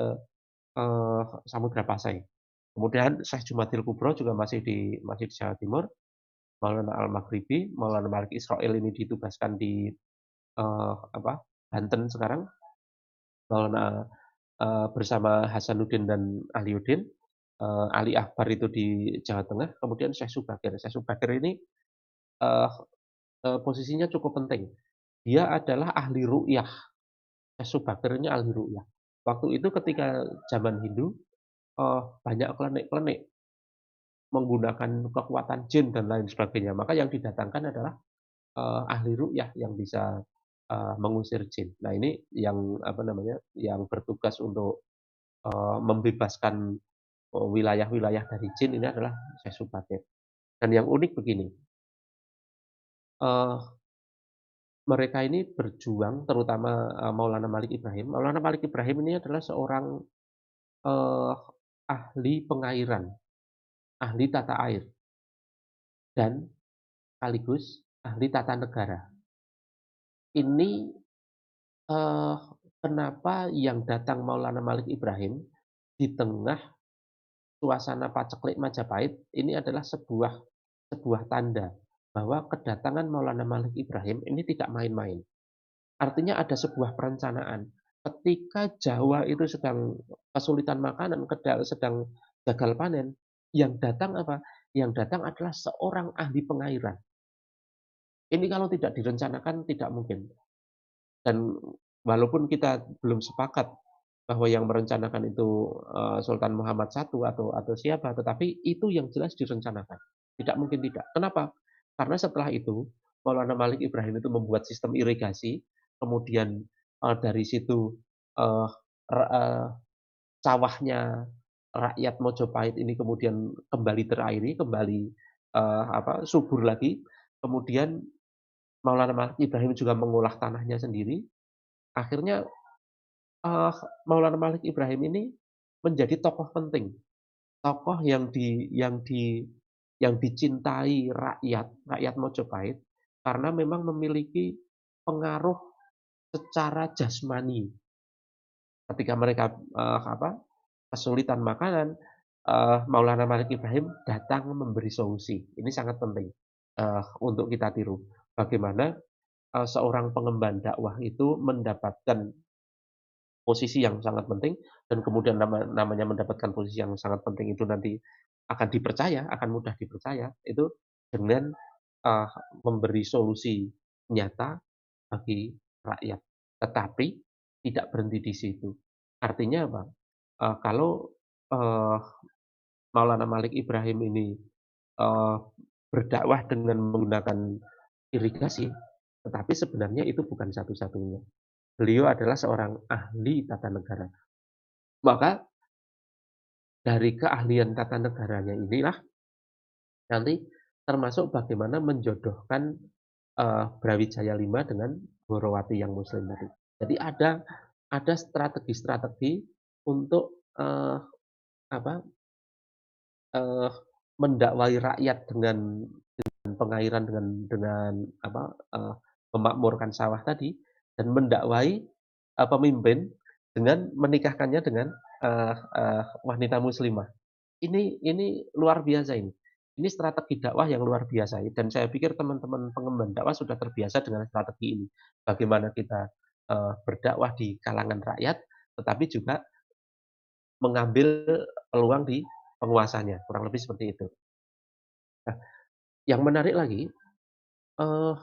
uh, Samudra Pasai. Kemudian Syekh Jumatil Kubro juga masih di masih di Jawa Timur. Maulana Al-Maghribi, Maulana Malik Israel ini ditugaskan di uh, apa Banten sekarang. Maulana uh, bersama Hasanuddin dan Aliuddin. Uh, Ali Akbar itu di Jawa Tengah. Kemudian Syekh Subakir. Syekh Subakir ini uh, uh, posisinya cukup penting. Dia adalah ahli ru'yah Subakirnya ahli ru'yah. Waktu itu ketika zaman Hindu, uh, banyak klenik-klenik menggunakan kekuatan jin dan lain sebagainya. Maka yang didatangkan adalah uh, ahli ru'yah yang bisa uh, mengusir jin. Nah ini yang apa namanya, yang bertugas untuk uh, membebaskan wilayah-wilayah dari jin ini adalah Syekh Subakir. Dan yang unik begini, uh, mereka ini berjuang, terutama uh, Maulana Malik Ibrahim. Maulana Malik Ibrahim ini adalah seorang uh, ahli pengairan, ahli tata air, dan sekaligus ahli tata negara. Ini uh, kenapa yang datang Maulana Malik Ibrahim di tengah suasana paceklik Majapahit ini adalah sebuah sebuah tanda bahwa kedatangan Maulana Malik Ibrahim ini tidak main-main. Artinya ada sebuah perencanaan. Ketika Jawa itu sedang kesulitan makanan, sedang gagal panen, yang datang apa? Yang datang adalah seorang ahli pengairan. Ini kalau tidak direncanakan tidak mungkin. Dan walaupun kita belum sepakat bahwa yang merencanakan itu eh, Sultan Muhammad I atau atau siapa, tetapi itu yang jelas direncanakan. Tidak mungkin tidak. Kenapa? Karena setelah itu, Maulana Malik Ibrahim itu membuat sistem irigasi, kemudian uh, dari situ uh, uh, sawahnya rakyat Mojopahit ini kemudian kembali terairi, kembali apa subur lagi. Kemudian Maulana Malik Ibrahim juga mengolah tanahnya sendiri. Akhirnya uh, Maulana Malik Ibrahim ini menjadi tokoh penting, tokoh yang di yang di yang dicintai rakyat, rakyat Mojopahit, karena memang memiliki pengaruh secara jasmani. Ketika mereka uh, apa kesulitan makanan, uh, Maulana Malik Ibrahim datang memberi solusi. Ini sangat penting uh, untuk kita tiru. Bagaimana uh, seorang pengemban dakwah itu mendapatkan posisi yang sangat penting dan kemudian nama, namanya mendapatkan posisi yang sangat penting itu nanti akan dipercaya, akan mudah dipercaya itu dengan uh, memberi solusi nyata bagi rakyat. Tetapi tidak berhenti di situ. Artinya apa? Uh, kalau uh, Maulana Malik Ibrahim ini uh, berdakwah dengan menggunakan irigasi, tetapi sebenarnya itu bukan satu-satunya. Beliau adalah seorang ahli tata negara. Maka dari keahlian tata negaranya inilah nanti termasuk bagaimana menjodohkan uh, Brawijaya V dengan Borowati yang Muslim tadi. Jadi ada ada strategi-strategi untuk uh, apa uh, mendakwai rakyat dengan dengan pengairan dengan dengan apa uh, memakmurkan sawah tadi dan mendakwai uh, pemimpin dengan menikahkannya dengan eee eee, wanita muslimah. Ini ini luar biasa ini. Ini strategi dakwah yang luar biasa dan saya pikir teman-teman pengemban dakwah sudah terbiasa dengan strategi ini. Bagaimana kita, eee, berdakwah di kalangan rakyat, tetapi juga mengambil peluang di penguasanya, kurang lebih seperti itu. Nah, yang menarik lagi, eee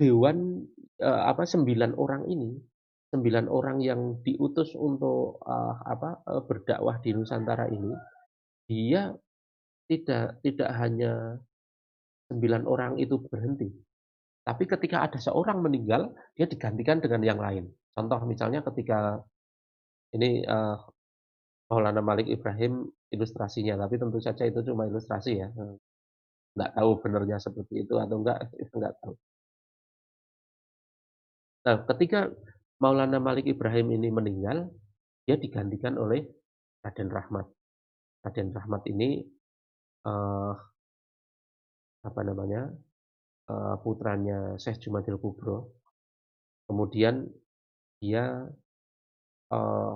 dewan, eee, apa, 9 orang ini, 9 orang yang diutus untuk, eee, apa, eee, berdakwah di Nusantara ini, dia tidak tidak hanya 9 orang itu berhenti, tapi ketika ada seorang meninggal, dia digantikan dengan yang lain. Contoh misalnya ketika ini, eee, Maulana Malik Ibrahim ilustrasinya, tapi tentu saja itu cuma ilustrasi ya, nggak tahu benernya seperti itu atau enggak, *laughs* nggak tahu. Nah, ketika Maulana Malik Ibrahim ini meninggal, dia digantikan oleh Raden Rahmat. Raden Rahmat ini, eee, apa namanya, eee, putranya Syekh Jumadil Kubro. Kemudian dia, eee,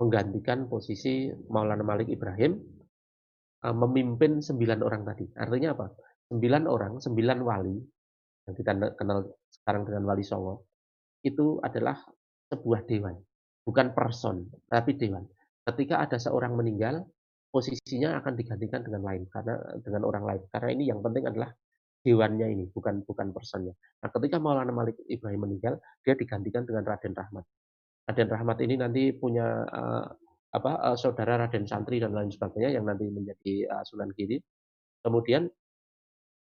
menggantikan posisi Maulana Malik Ibrahim, eee, memimpin 9 orang tadi. Artinya apa? 9 orang, 9 wali yang kita kenal sekarang dengan Wali Songo, itu adalah sebuah dewan, bukan person, tapi dewan. Ketika ada seorang meninggal, posisinya akan digantikan dengan lain, karena dengan orang lain. Karena ini yang penting adalah dewannya ini, bukan bukan personnya. Nah, ketika Maulana Malik Ibrahim meninggal, dia digantikan dengan Raden Rahmat. Raden Rahmat ini nanti punya, eee, apa, eee, saudara Raden Santri dan lain sebagainya yang nanti menjadi, eee, Sunan Giri. Kemudian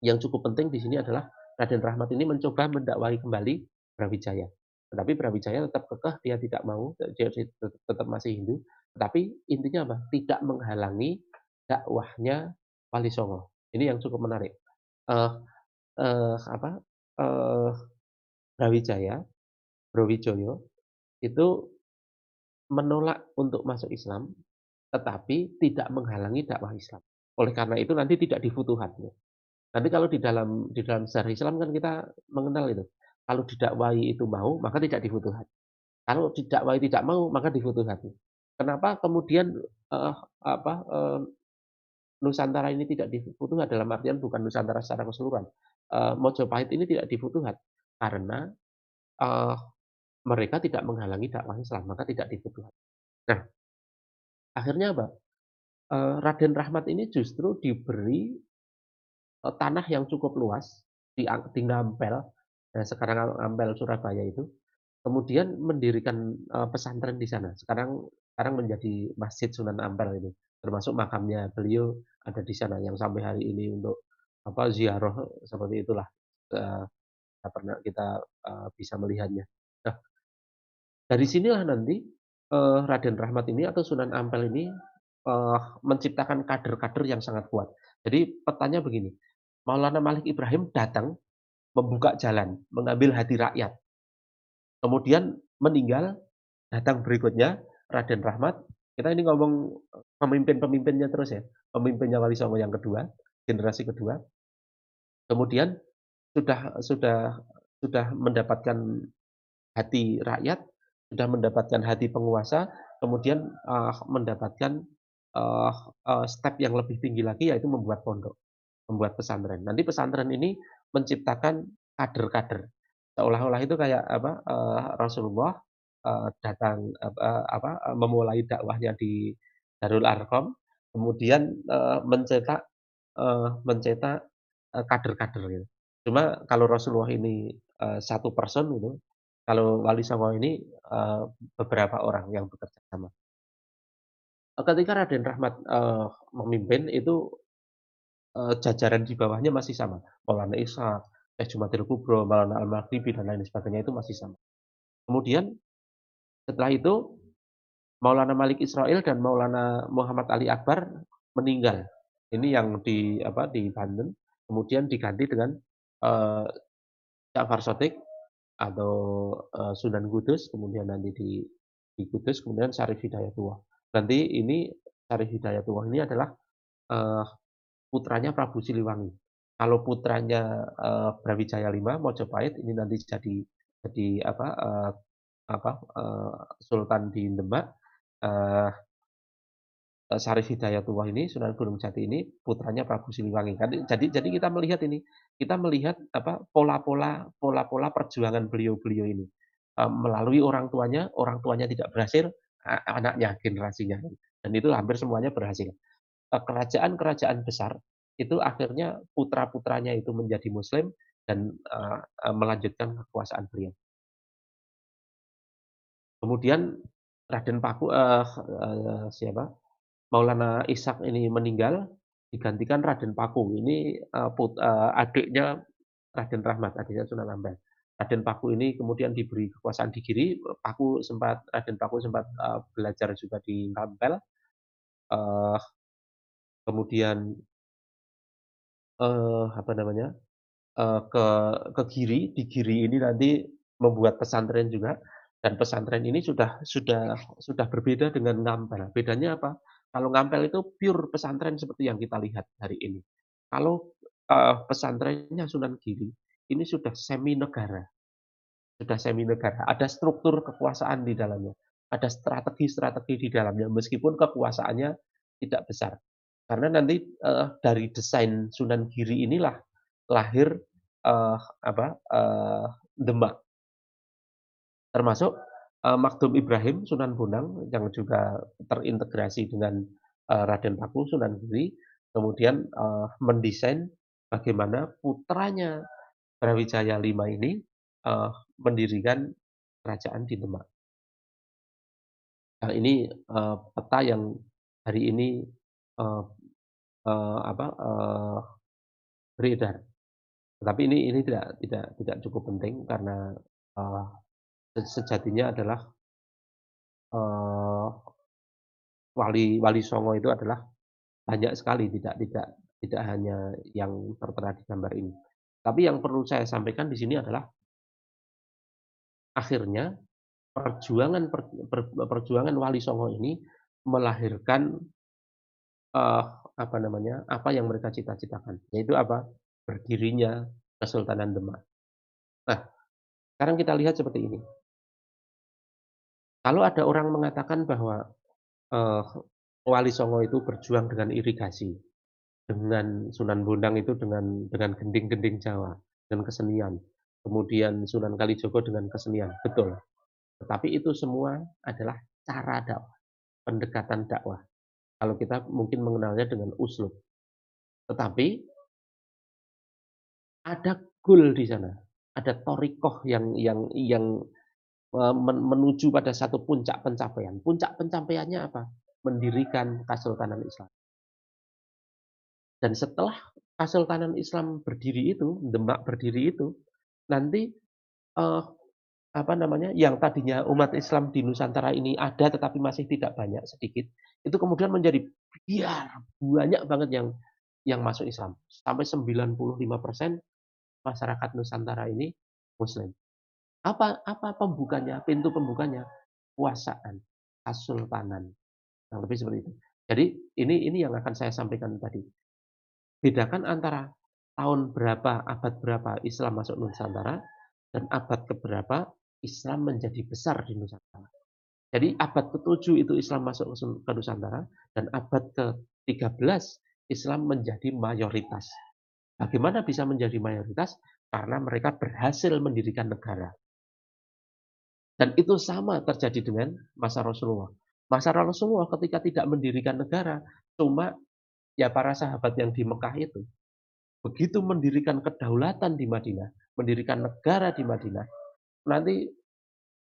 yang cukup penting di sini adalah Raden Rahmat ini mencoba mendakwahi kembali Brawijaya. Tetapi Brawijaya tetap kekeh, dia tidak mau, dia tetap masih Hindu. Tetapi intinya apa? Tidak menghalangi dakwahnya Wali Songo. Ini yang cukup menarik. Uh, uh, apa, uh, Brawijaya, Brawijoyo, itu menolak untuk masuk Islam, tetapi tidak menghalangi dakwah Islam. Oleh karena itu nanti tidak difutuhat. Nanti kalau di dalam di dalam sejarah Islam kan kita mengenal itu, kalau didakwahi itu mau, maka tidak difutuhat. Kalau didakwahi tidak mau, maka difutuhat. Kenapa kemudian, uh, apa, uh, Nusantara ini tidak difutuhat dalam artian bukan Nusantara secara keseluruhan. Uh, Mojopahit ini tidak difutuhat karena, uh, mereka tidak menghalangi dakwah Islam, maka tidak difutuhat. Nah, akhirnya apa? Uh, Raden Rahmat ini justru diberi tanah yang cukup luas di di Ngampel, nah sekarang Ngampel Surabaya itu, kemudian mendirikan, uh, pesantren di sana. Sekarang sekarang menjadi Masjid Sunan Ampel ini, termasuk makamnya beliau ada di sana yang sampai hari ini untuk apa, ziarah seperti itulah, uh, kita pernah kita, bisa melihatnya. Nah, dari sinilah nanti, Raden Rahmat ini atau Sunan Ampel ini, menciptakan kader-kader yang sangat kuat. Jadi petanya begini, Maulana Malik Ibrahim datang, membuka jalan, mengambil hati rakyat. Kemudian meninggal, datang berikutnya Raden Rahmat. Kita ini ngomong pemimpin-pemimpinnya terus ya, pemimpinnya Wali Songo yang kedua, generasi kedua. Kemudian sudah sudah sudah mendapatkan hati rakyat, sudah mendapatkan hati penguasa, kemudian uh, mendapatkan uh, uh, step yang lebih tinggi lagi yaitu membuat pondok membuat pesantren. Nanti pesantren ini menciptakan kader-kader. Seolah-olah itu kayak apa, uh, Rasulullah, uh, datang uh, apa, memulai dakwahnya di Darul Arqam, kemudian, uh, mencetak uh, mencetak, uh, kader-kader gitu. Cuma kalau Rasulullah ini, uh, satu person gitu, kalau Wali Songo ini, uh, beberapa orang yang bekerja sama. Ketika Raden Rahmat, uh, memimpin itu uh, jajaran di bawahnya masih sama. Maulana Ishaq, Syekh Jumadil Kubro, Maulana Al-Maghribi dan lain sebagainya itu masih sama. Kemudian setelah itu Maulana Malik Israel dan Maulana Muhammad Ali Akbar meninggal. Ini yang di apa di Banten, kemudian diganti dengan uh, Ja'far Sotik atau uh, Sunan Kudus, kemudian nanti di di Kudus, kemudian Syarif Hidayatullah. Nanti ini Syarif Hidayatullah ini adalah uh, putranya Prabu Siliwangi. Kalau putranya, eee, Brawijaya V, Mojopahit ini nanti jadi jadi apa, eee apa, eee, sultan di Demak, eee, Syarif Hidayatullah ini, Sunan Gunung Jati ini putranya Prabu Siliwangi jadi jadi kita melihat ini, kita melihat apa, pola-pola pola-pola perjuangan beliau-beliau ini, melalui orang tuanya, orang tuanya tidak berhasil, anaknya, generasinya, dan itu hampir semuanya berhasil. Eee, kerajaan-kerajaan besar itu akhirnya putra-putranya itu menjadi muslim dan, eee eee, melanjutkan kekuasaan beliau. Kemudian Raden Paku eee eee, siapa, Maulana Ishak ini meninggal, digantikan Raden Paku. Ini, eee, put eee, adiknya Raden Rahmat, adiknya Sunan Ampel. Raden Paku ini kemudian diberi kekuasaan di Giri, Paku sempat Raden Paku sempat, eee, belajar juga di Ampel. Eee, kemudian eee, apa namanya, eee, ke ke Giri, di Giri ini nanti membuat pesantren juga, dan pesantren ini sudah sudah sudah berbeda dengan Ngampel. Bedanya apa? Kalau Ngampel itu pure pesantren seperti yang kita lihat hari ini. Kalau, eee, pesantrennya Sunan Giri, ini sudah semi negara. Sudah semi negara, ada struktur kekuasaan di dalamnya, ada strategi-strategi di dalamnya, meskipun kekuasaannya tidak besar. Karena nanti, eee, dari desain Sunan Giri inilah lahir, eee, apa, eee, Demak. Termasuk, eee, Makdum Ibrahim, Sunan Bonang yang juga terintegrasi dengan, eee, Raden Paku, Sunan Giri, kemudian, eee, mendesain bagaimana putranya Brawijaya V ini, eee, mendirikan kerajaan di Demak. Nah ini, eee, peta yang hari ini, eee eee, apa, eee, beredar. Tetapi ini ini tidak tidak tidak cukup penting karena, se sejatinya adalah eee, Wali Wali Songo itu adalah banyak sekali, tidak tidak tidak hanya yang tertera di gambar ini. Tapi yang perlu saya sampaikan di sini adalah akhirnya perjuangan per per perjuangan Wali Songo ini melahirkan, eee, apa namanya, apa yang mereka cita-citakan, yaitu apa, berdirinya Kesultanan Demak. Nah, sekarang kita lihat seperti ini. Kalau ada orang mengatakan bahwa, eee, Wali Songo itu berjuang dengan irigasi, dengan Sunan Bonang itu dengan dengan gending-gending Jawa, dengan kesenian, kemudian Sunan Kalijogo dengan kesenian, betul. Tetapi itu semua adalah cara dakwah, pendekatan dakwah. Kalau kita mungkin mengenalnya dengan uslub. Tetapi ada goal di sana, ada thoriqoh yang yang yang men menuju pada satu puncak pencapaian. Puncak pencapaiannya apa? Mendirikan Kesultanan Islam. Dan setelah Kesultanan Islam berdiri itu, Demak berdiri itu, nanti, eee, apa namanya, yang tadinya umat Islam di Nusantara ini ada tetapi masih tidak banyak, sedikit, itu kemudian menjadi biar banyak banget yang yang masuk Islam. Sampai 95% masyarakat Nusantara ini muslim. Apa apa pembukanya, pintu pembukanya? Kuasaan, kesultanan, kurang lebih seperti itu. Jadi ini ini yang akan saya sampaikan tadi. Bedakan antara tahun berapa, abad berapa Islam masuk Nusantara, dan abad keberapa Islam menjadi besar di Nusantara. Jadi abad ke-7 itu Islam masuk ke Nusantara, dan abad ke-13 Islam menjadi mayoritas. Bagaimana bisa menjadi mayoritas? Karena mereka berhasil mendirikan negara. Dan itu sama terjadi dengan masa Rasulullah. Masa Rasulullah ketika tidak mendirikan negara, cuma ya para sahabat yang di Mekah itu, begitu mendirikan kedaulatan di Madinah, mendirikan negara di Madinah, nanti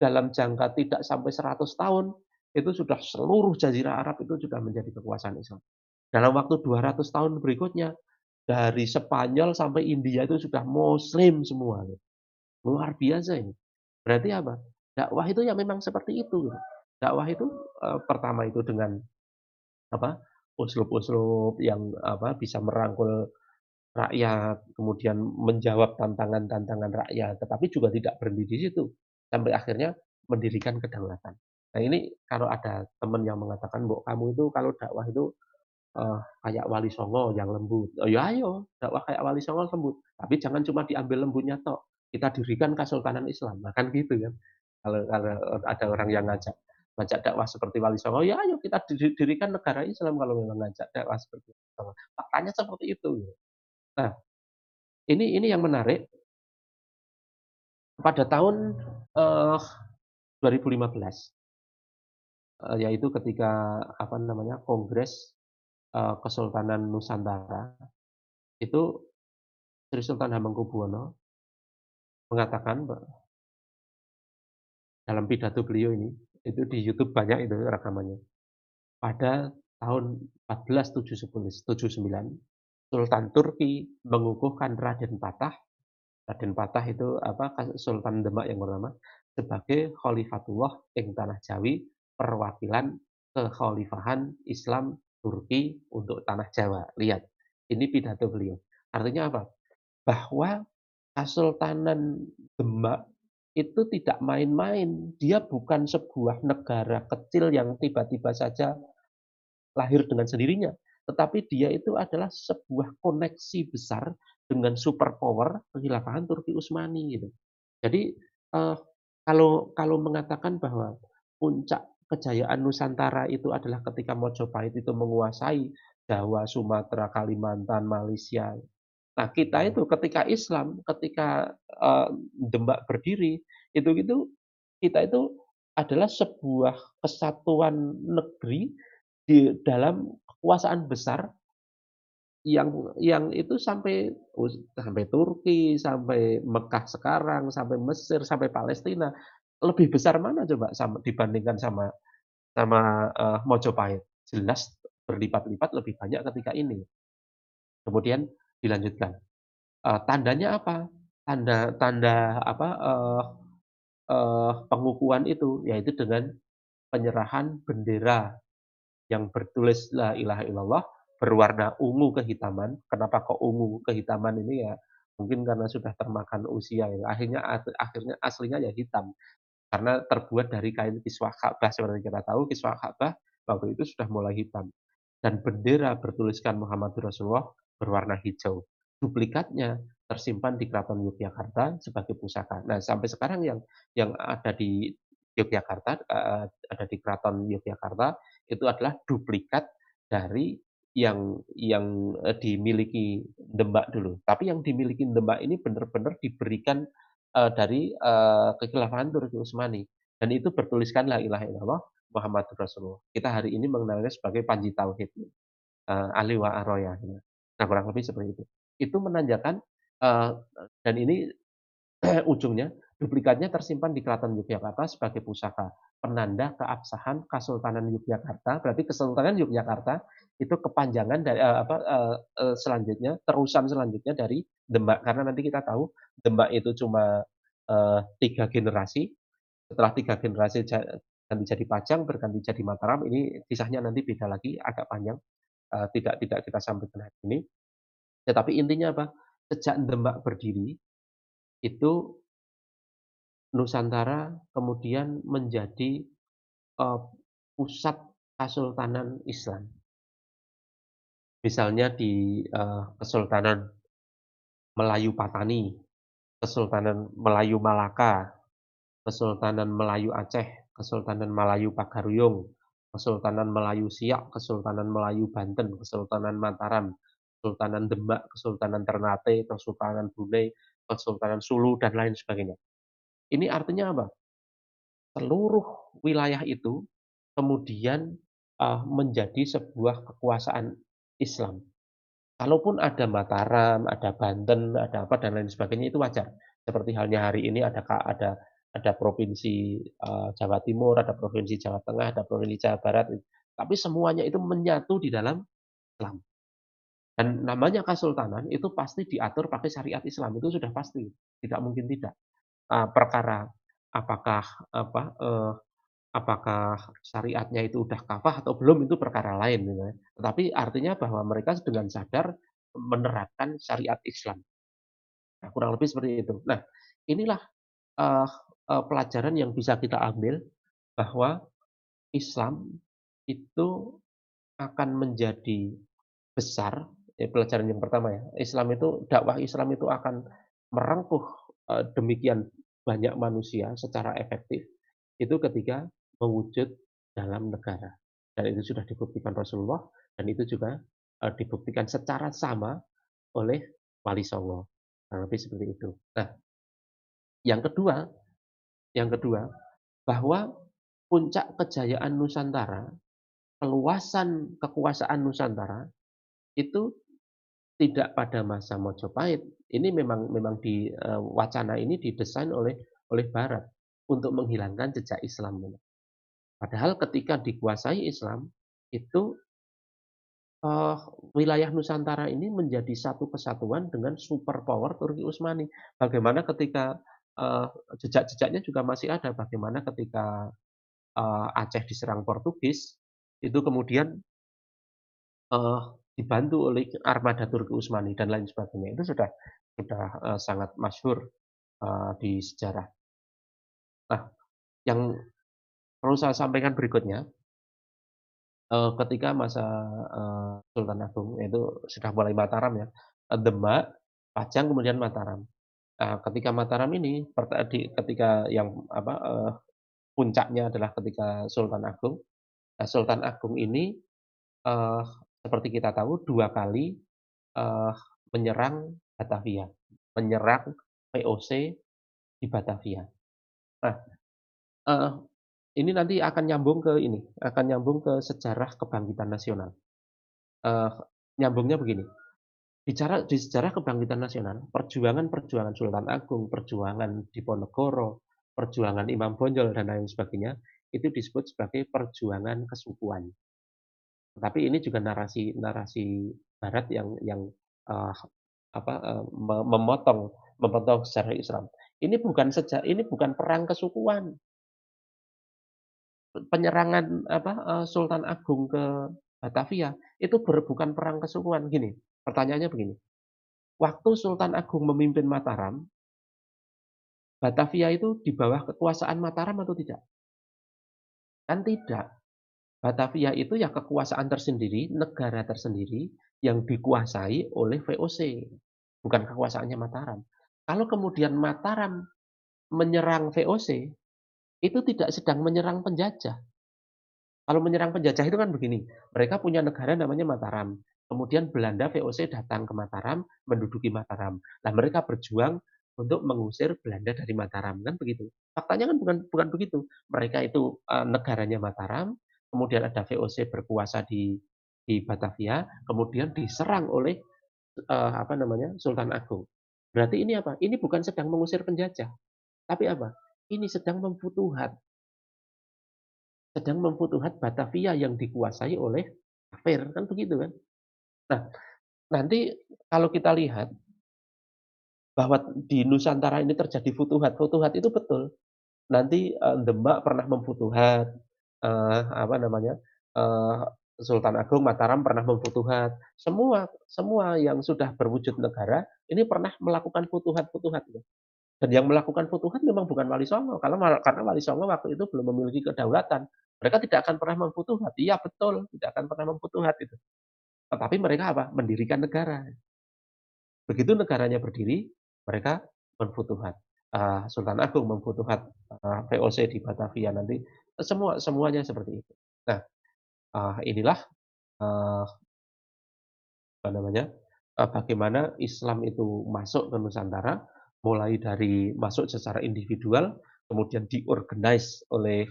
dalam jangka tidak sampai 100 tahun, itu sudah seluruh jazirah Arab itu sudah menjadi kekuasaan Islam. Dalam waktu 200 tahun berikutnya, dari Spanyol sampai India itu sudah muslim semua. Luar biasa ini. Berarti apa? Dakwah itu ya memang seperti itu. Dakwah itu, eee, pertama itu dengan apa, uslub-uslub yang apa, bisa merangkul rakyat, kemudian menjawab tantangan-tantangan rakyat, tetapi juga tidak berhenti di situ, sampai akhirnya mendirikan kedaulatan. Nah ini kalau ada teman yang mengatakan, "Mbok kamu itu kalau dakwah itu, eee, kayak Wali Songo yang lembut." Oh ya ayo, dakwah kayak Wali Songo lembut, tapi jangan cuma diambil lembutnya tok, kita dirikan Kesultanan Islam, nah kan gitu kan. Kalau kalau ada orang yang ngajak ngajak dakwah seperti Wali Songo, ya ayo kita dirikan negara Islam kalau memang ngajak dakwah seperti itu. Faktanya seperti itu. Nah, ini ini yang menarik. Pada tahun uh, 2015, uh, yaitu ketika apa namanya Kongres uh, Kesultanan Nusantara itu Sri Sultan Hamengkubuwono mengatakan dalam pidato beliau ini itu di YouTube banyak itu rekamannya. Pada tahun 1479 Sultan Turki mengukuhkan Raden Patah Raden Patah itu apa Sultan Demak yang pertama sebagai Khalifatullah ing tanah Jawi perwakilan kekhalifahan Islam Turki untuk tanah Jawa. Lihat, ini pidato beliau. Artinya apa? Bahwa Kesultanan Demak itu tidak main-main. Dia bukan sebuah negara kecil yang tiba-tiba saja lahir dengan sendirinya. Tetapi dia itu adalah sebuah koneksi besar dengan superpower penghilafahan Turki Utsmani gitu. Jadi uh, kalau kalau mengatakan bahwa puncak kejayaan Nusantara itu adalah ketika Mojopahit itu menguasai Jawa, Sumatera, Kalimantan, Malaysia. Nah, kita itu ketika Islam, ketika uh, Demak berdiri, itu itu kita itu adalah sebuah kesatuan negeri di dalam kekuasaan besar yang yang itu sampai oh, sampai Turki, sampai Mekah sekarang, sampai Mesir, sampai Palestina. Lebih besar mana coba sama dibandingkan sama sama, uh, Mojopahit? Jelas berlipat-lipat lebih banyak ketika ini. Kemudian dilanjutkan, uh, tandanya apa? Tanda tanda apa, uh, uh, pengukuhan itu, yaitu dengan penyerahan bendera yang bertulis La ilaha illallah berwarna ungu kehitaman. Kenapa kok ungu kehitaman ini ya? Mungkin karena sudah termakan usia ya. Akhirnya akhirnya aslinya ya hitam. Karena terbuat dari kain kiswah Ka'bah seperti kita tahu kiswah Ka'bah waktu itu sudah mulai hitam. Dan bendera bertuliskan Muhammad Rasulullah berwarna hijau. Duplikatnya tersimpan di Keraton Yogyakarta sebagai pusaka. Nah, sampai sekarang yang yang ada di Yogyakarta, uh, ada di Keraton Yogyakarta itu adalah duplikat dari yang yang uh, dimiliki Demak dulu. Tapi yang dimiliki Demak ini benar-benar diberikan uh, dari uh, kekhilafahan Turki Utsmani dan itu bertuliskan la ilaha illallah Muhammadur Rasulullah. Kita hari ini mengenalnya sebagai Panji Tauhid. Uh, Ali wa Aroya. Nah, kurang lebih seperti itu. Itu menandakan uh, dan ini *clears throat* ujungnya duplikatnya tersimpan di Keraton Yogyakarta sebagai pusaka penanda keabsahan Kesultanan Yogyakarta. Berarti Kesultanan Yogyakarta itu kepanjangan dari uh, apa uh, uh, selanjutnya terusan selanjutnya dari Demak. Karena nanti kita tahu Demak itu cuma uh, tiga generasi. Setelah tiga generasi ganti jadi Pajang berganti jadi Mataram ini kisahnya nanti beda lagi agak panjang. Uh, tidak tidak kita sampaikan hari ini. Tetapi intinya apa? Sejak Demak berdiri itu Nusantara kemudian menjadi uh, pusat Kesultanan Islam Misalnya di uh, Kesultanan Melayu Patani, Kesultanan Melayu Malaka, Kesultanan Melayu Aceh, Kesultanan Melayu Pagaruyung, Kesultanan Melayu Siak, Kesultanan Melayu Banten, Kesultanan Mataram, Kesultanan Demak, Kesultanan Ternate, Kesultanan Brunei, Kesultanan Sulu dan lain sebagainya. Ini artinya apa? Seluruh wilayah itu kemudian uh, menjadi sebuah kekuasaan Islam. Kalaupun ada Mataram, ada Banten, ada apa dan lain sebagainya itu wajar. Seperti halnya hari ini ada ada ada provinsi uh, Jawa Timur, ada provinsi Jawa Tengah, ada provinsi Jawa Barat. Tapi semuanya itu menyatu di dalam Islam. Dan namanya kesultanan itu pasti diatur pakai syariat Islam itu sudah pasti, tidak mungkin tidak. Uh, perkara apakah apa uh, Apakah syariatnya itu udah kafah atau belum itu perkara lain gitu ya. Tetapi artinya bahwa mereka dengan sadar menerapkan syariat Islam. Nah, kurang lebih seperti itu. Nah, inilah uh, uh, pelajaran yang bisa kita ambil bahwa Islam itu akan menjadi besar. Ya, pelajaran yang pertama ya, Islam itu dakwah Islam itu akan merengkuh uh, demikian banyak manusia secara efektif itu ketika mewujud dalam negara. Dan itu sudah dibuktikan Rasulullah dan itu juga uh, dibuktikan secara sama oleh Wali Songo. Lebih seperti itu. Nah, yang kedua, yang kedua bahwa puncak kejayaan Nusantara, peluasan kekuasaan Nusantara itu tidak pada masa Mojopahit. Ini memang memang di uh, wacana ini didesain oleh oleh Barat untuk menghilangkan jejak Islam. Padahal ketika dikuasai Islam itu uh, wilayah Nusantara ini menjadi satu kesatuan dengan superpower Turki Utsmani. Bagaimana ketika uh, jejak-jejaknya juga masih ada. Bagaimana ketika uh, Aceh diserang Portugis, itu kemudian uh, dibantu oleh armada Turki Utsmani dan lain sebagainya. Itu sudah sudah uh, sangat masyhur uh, di sejarah. Nah, yang perlu saya sampaikan berikutnya uh, ketika masa uh, Sultan Agung yaitu sudah mulai Mataram ya, Demak, Pajang kemudian Mataram. Ketika Mataram ini ketika yang apa puncaknya adalah ketika Sultan Agung. Nah, Sultan Agung ini seperti kita tahu dua kali menyerang Batavia, menyerang VOC di Batavia. Nah, ini nanti akan nyambung ke ini, akan nyambung ke sejarah kebangkitan nasional. Uh, nyambungnya begini, bicara di sejarah kebangkitan nasional, perjuangan-perjuangan Sultan Agung, perjuangan Diponegoro, perjuangan Imam Bonjol dan lain sebagainya, itu disebut sebagai perjuangan kesukuan. Tapi ini juga narasi narasi Barat yang yang uh, apa uh, memotong memotong sejarah Islam. Ini bukan sejak ini bukan perang kesukuan penyerangan apa uh, Sultan Agung ke Batavia itu ber, bukan perang kesukuan gini. Pertanyaannya begini. Waktu Sultan Agung memimpin Mataram, Batavia itu di bawah kekuasaan Mataram atau tidak? Kan tidak. Batavia itu ya kekuasaan tersendiri, negara tersendiri yang dikuasai oleh VOC, bukan kekuasaannya Mataram. Kalau kemudian Mataram menyerang VOC, itu tidak sedang menyerang penjajah. Kalau menyerang penjajah itu kan begini, mereka punya negara namanya Mataram. Kemudian Belanda VOC datang ke Mataram, menduduki Mataram. Nah, mereka berjuang untuk mengusir Belanda dari Mataram kan begitu. Faktanya kan bukan bukan begitu. Mereka itu uh, negaranya Mataram, kemudian ada VOC berkuasa di di Batavia, kemudian diserang oleh uh, apa namanya Sultan Agung. Berarti ini apa? Ini bukan sedang mengusir penjajah, tapi apa? Ini sedang memfutuhat. Sedang memfutuhat Batavia yang dikuasai oleh kafir, kan begitu kan? Nah, nanti kalau kita lihat bahwa di Nusantara ini terjadi futuhat, futuhat itu betul. Nanti uh, Demak pernah memfutuhat, uh, apa namanya, uh, Sultan Agung Mataram pernah memfutuhat. Semua semua yang sudah berwujud negara ini pernah melakukan futuhat-futuhat. Dan yang melakukan futuhat memang bukan Wali Songo, karena karena Wali Songo waktu itu belum memiliki kedaulatan. Mereka tidak akan pernah memfutuhat. Iya betul, tidak akan pernah memfutuhat itu. Tetapi mereka apa? Mendirikan negara. Begitu negaranya berdiri, mereka menfutuhat. Uh, Sultan Agung memfutuhat uh, VOC di Batavia nanti semua semuanya seperti itu. Nah, uh, inilah apa namanya? Bagaimana Islam itu masuk ke Nusantara mulai dari masuk secara individual, kemudian diorganize oleh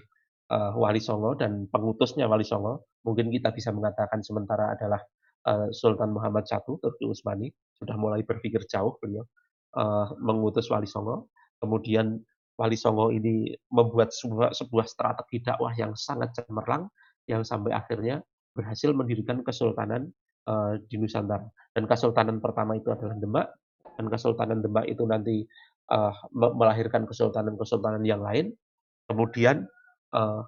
uh, Wali Songo dan pengutusnya Wali Songo. Mungkin kita bisa mengatakan sementara adalah uh, Sultan Muhammad I Turki Utsmani sudah mulai berpikir jauh beliau uh, mengutus Wali Songo. Kemudian Wali Songo ini membuat sebuah, sebuah strategi dakwah yang sangat cemerlang yang sampai akhirnya berhasil mendirikan kesultanan uh, di Nusantara. Dan kesultanan pertama itu adalah Demak, dan Kesultanan Demak itu nanti uh, melahirkan kesultanan-kesultanan yang lain, kemudian uh,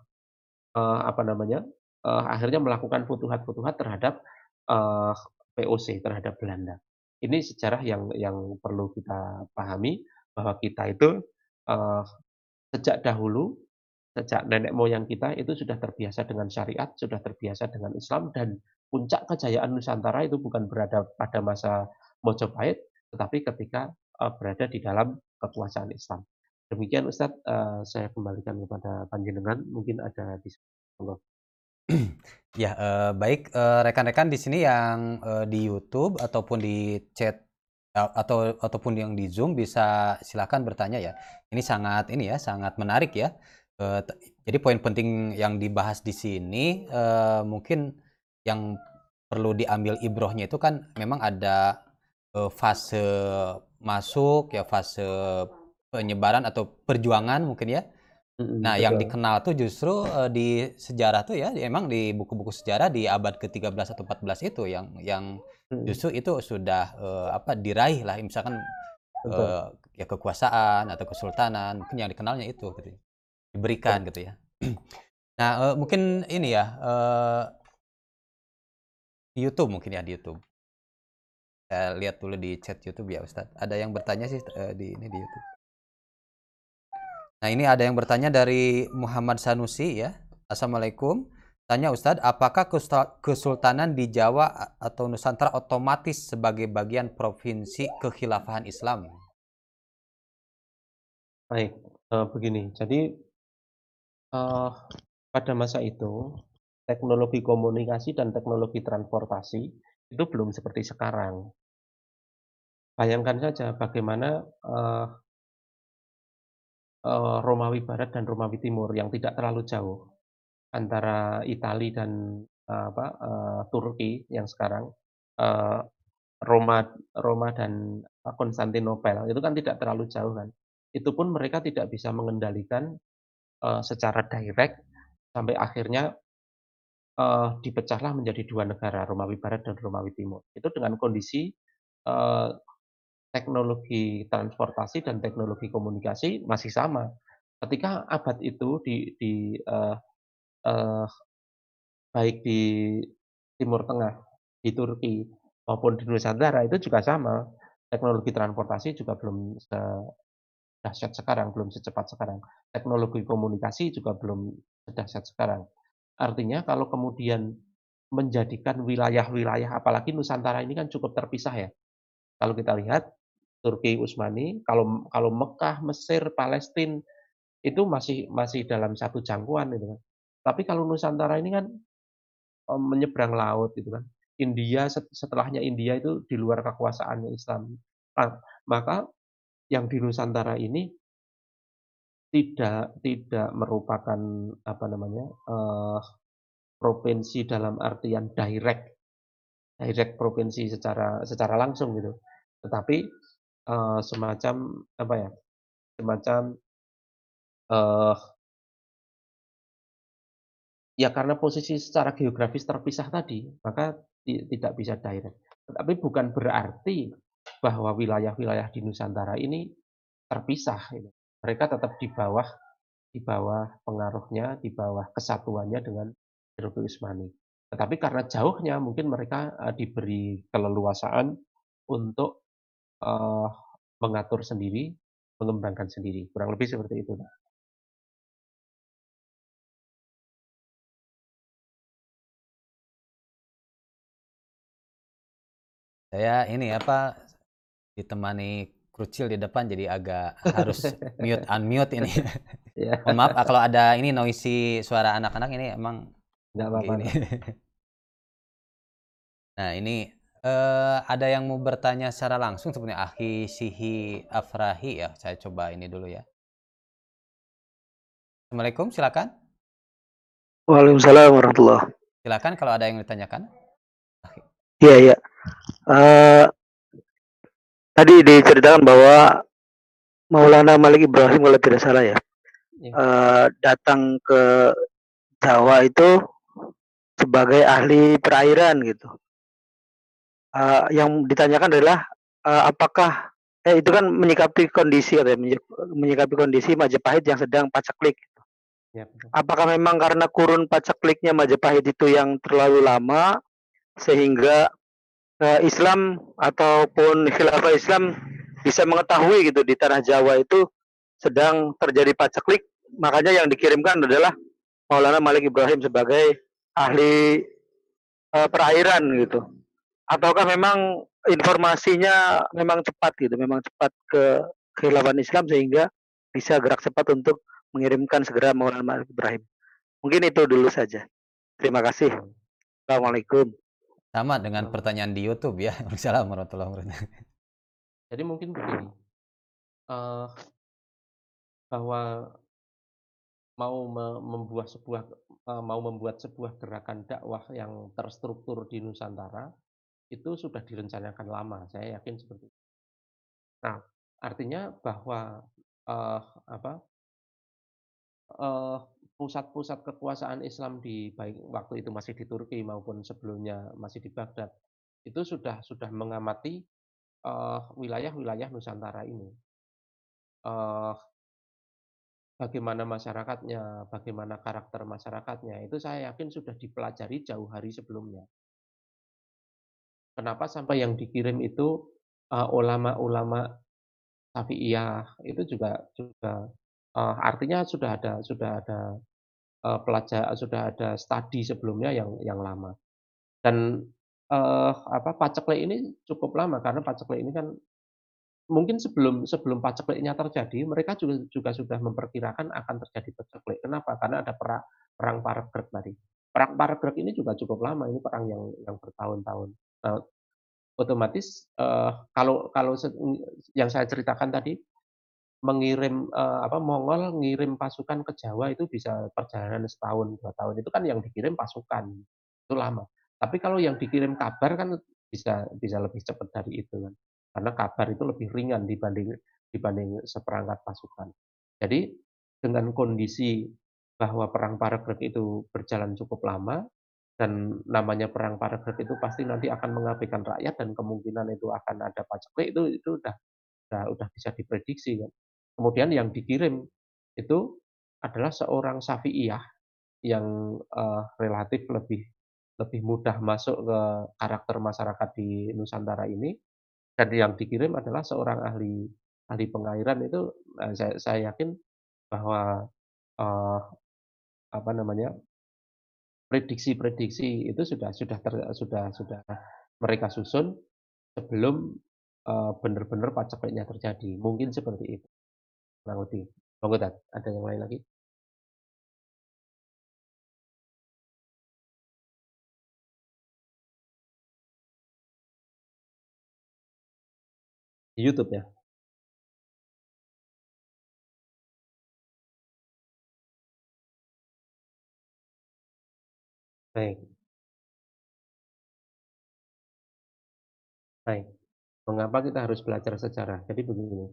uh, apa namanya uh, akhirnya melakukan futuhat-futuhat terhadap uh, POC terhadap Belanda. Ini sejarah yang yang perlu kita pahami bahwa kita itu uh, sejak dahulu sejak nenek moyang kita itu sudah terbiasa dengan syariat, sudah terbiasa dengan Islam dan puncak kejayaan Nusantara itu bukan berada pada masa Mojopahit, tetapi ketika uh, berada di dalam kekuasaan Islam. Demikian Ustadz, eee, saya kembalikan kepada panjenengan, mungkin ada dis monggo. *clears throat* Ya, eee, baik, rekan-rekan di sini yang, di YouTube ataupun di chat atau ataupun yang di Zoom bisa silakan bertanya ya. Ini sangat ini ya, sangat menarik ya. Jadi poin penting yang dibahas di sini, mungkin yang perlu diambil ibrohnya itu kan memang ada, fase masuk ya, fase penyebaran atau perjuangan mungkin ya. Nah, yang betul. dikenal tuh justru, eee, di sejarah tuh ya, emang di buku-buku sejarah di abad ke-13 atau 14 itu yang yang justru itu sudah, eee, apa, diraih lah misalkan, betul. eee, ya kekuasaan atau kesultanan, mungkin yang dikenalnya itu gitu ya, Betul. diberikan gitu ya. *clears throat* Nah, eee, mungkin ini ya, di YouTube mungkin ya, di YouTube. Saya lihat dulu di chat YouTube ya, Ustadz. Ada yang bertanya sih, eee, di ini, di YouTube. Nah, ini ada yang bertanya dari Muhammad Sanusi ya. Assalamualaikum. Tanya Ustadz, apakah Kesultanan di Jawa atau Nusantara otomatis sebagai bagian provinsi kekhilafahan Islam? Baik, eee, begini, jadi, eee, pada masa itu, teknologi komunikasi dan teknologi transportasi itu belum seperti sekarang. Bayangkan saja bagaimana, eee eee, Romawi Barat dan Romawi Timur yang tidak terlalu jauh antara Itali dan, eee, apa, eee, Turki yang sekarang, eee, Roma Roma dan, Konstantinopel itu kan tidak terlalu jauh kan. Itu pun mereka tidak bisa mengendalikan, eee, secara direct sampai akhirnya, eee, dipecahlah menjadi 2 negara, Romawi Barat dan Romawi Timur. Itu dengan kondisi, eee, teknologi transportasi dan teknologi komunikasi masih sama. Ketika abad itu di di, eee eee, baik di Timur Tengah, di Turki, maupun di Nusantara itu juga sama. Teknologi transportasi juga belum sedahsyat sekarang, belum secepat sekarang. Teknologi komunikasi juga belum sedahsyat sekarang. Artinya kalau kemudian menjadikan wilayah-wilayah apalagi Nusantara ini kan cukup terpisah ya. Kalau kita lihat Turki Utsmani, kalau kalau Mekah, Mesir, Palestina itu masih masih dalam satu jangkauan gitu kan. Tapi kalau Nusantara ini kan, eee, menyeberang laut gitu kan. India set setelahnya India itu di luar kekuasaannya Islam. Nah, maka yang di Nusantara ini tidak tidak merupakan apa namanya, eee, provinsi dalam artian direct direct provinsi secara secara langsung gitu. Tetapi, eee, semacam apa ya, semacam, eee Ya karena posisi secara geografis terpisah tadi, maka ti tidak bisa direct. Tetapi bukan berarti bahwa wilayah-wilayah di Nusantara ini terpisah gitu. Mereka tetap di bawah di bawah pengaruhnya, di bawah kesatuannya dengan Turki Utsmani. Tetapi karena jauhnya mungkin mereka, eee, diberi keleluasaan untuk, eee, mengatur sendiri, mengembangkan sendiri, kurang lebih seperti itu, Mbak. Saya ini apa, ditemani krucil di depan jadi agak harus *laughs* mute unmute ini. Iya, *laughs* Mohon maaf, ah, kalau ada ini noisy suara anak-anak ini emang nggak apa-apa. *laughs* Nah ini, eee, ada yang mau bertanya secara langsung sebenarnya Akhi Sihi Afrahi ya, saya coba ini dulu ya. Assalamualaikum, silakan. Waalaikumsalam warahmatullah. Silakan kalau ada yang ditanyakan. Iya iya. Eee, tadi diceritakan bahwa Maulana Malik Ibrahim kalau tidak salah ya, Iya, eee, datang ke Jawa itu sebagai ahli perairan gitu. Eee, yang ditanyakan adalah, eee, apakah eh, itu kan menyikapi kondisi katanya, menyi menyikapi kondisi Majapahit yang sedang paceklik. betul. Apakah memang karena kurun pacekliknya Majapahit itu yang terlalu lama, sehingga, eee, Islam ataupun khilafah Islam bisa mengetahui gitu di tanah Jawa itu sedang terjadi paceklik, makanya yang dikirimkan adalah Maulana Malik Ibrahim sebagai ahli, eee, perairan gitu? Ataukah memang informasinya memang cepat gitu, memang cepat ke khilafah Islam sehingga bisa gerak cepat untuk mengirimkan segera Maulana Ibrahim. Mungkin itu dulu saja. Terima kasih. Assalamualaikum. Sama dengan pertanyaan di YouTube ya. *laughs* Waalaikumsalam warahmatullahi wabarakatuh. Jadi mungkin begini, uh, bahwa mau membuat sebuah uh, mau membuat sebuah gerakan dakwah yang terstruktur di Nusantara itu sudah direncanakan lama. Saya yakin seperti itu. Nah, artinya bahwa uh, apa uh, pusat-pusat kekuasaan Islam di baik waktu itu masih di Turki maupun sebelumnya masih di Baghdad itu sudah sudah mengamati wilayah-wilayah uh, Nusantara ini. Uh, bagaimana masyarakatnya, bagaimana karakter masyarakatnya, itu saya yakin sudah dipelajari jauh hari sebelumnya. Kenapa sampai yang dikirim itu uh, ulama-ulama Syafi'iyah itu juga juga uh, artinya sudah ada sudah ada uh, pelajar sudah ada studi sebelumnya yang yang lama. Dan uh, apa paceklik ini cukup lama karena paceklik ini kan mungkin sebelum sebelum pacekliknya terjadi mereka juga juga sudah memperkirakan akan terjadi paceklik. Kenapa? Karena ada perang perang tadi. Perang Paregreg ini juga cukup lama, ini perang yang yang bertahun-tahun. Nah, otomatis uh, kalau kalau yang saya ceritakan tadi mengirim uh, apa Mongol ngirim pasukan ke Jawa itu bisa perjalanan setahun dua tahun itu kan yang dikirim pasukan itu lama. Tapi kalau yang dikirim kabar kan bisa bisa lebih cepat dari itu kan. Karena kabar itu lebih ringan dibanding dibanding seperangkat pasukan. Jadi dengan kondisi bahwa perang Paragreg itu berjalan cukup lama dan namanya perang Paragreg itu pasti nanti akan mengabaikan rakyat dan kemungkinan itu akan ada paceklik itu itu udah udah, udah bisa diprediksi kan. Kemudian yang dikirim itu adalah seorang Syafi'iyah yang uh, relatif lebih lebih mudah masuk ke karakter masyarakat di Nusantara ini dan yang dikirim adalah seorang ahli ahli pengairan itu nah, saya, saya yakin bahwa uh, apa namanya prediksi-prediksi itu sudah sudah ter, sudah sudah mereka susun sebelum uh, benar-benar pacekleknya terjadi. Mungkin seperti itu. Kurang lebih. Monggo ada yang lain lagi? YouTube ya? Baik. Baik. Mengapa kita harus belajar sejarah? Jadi begini.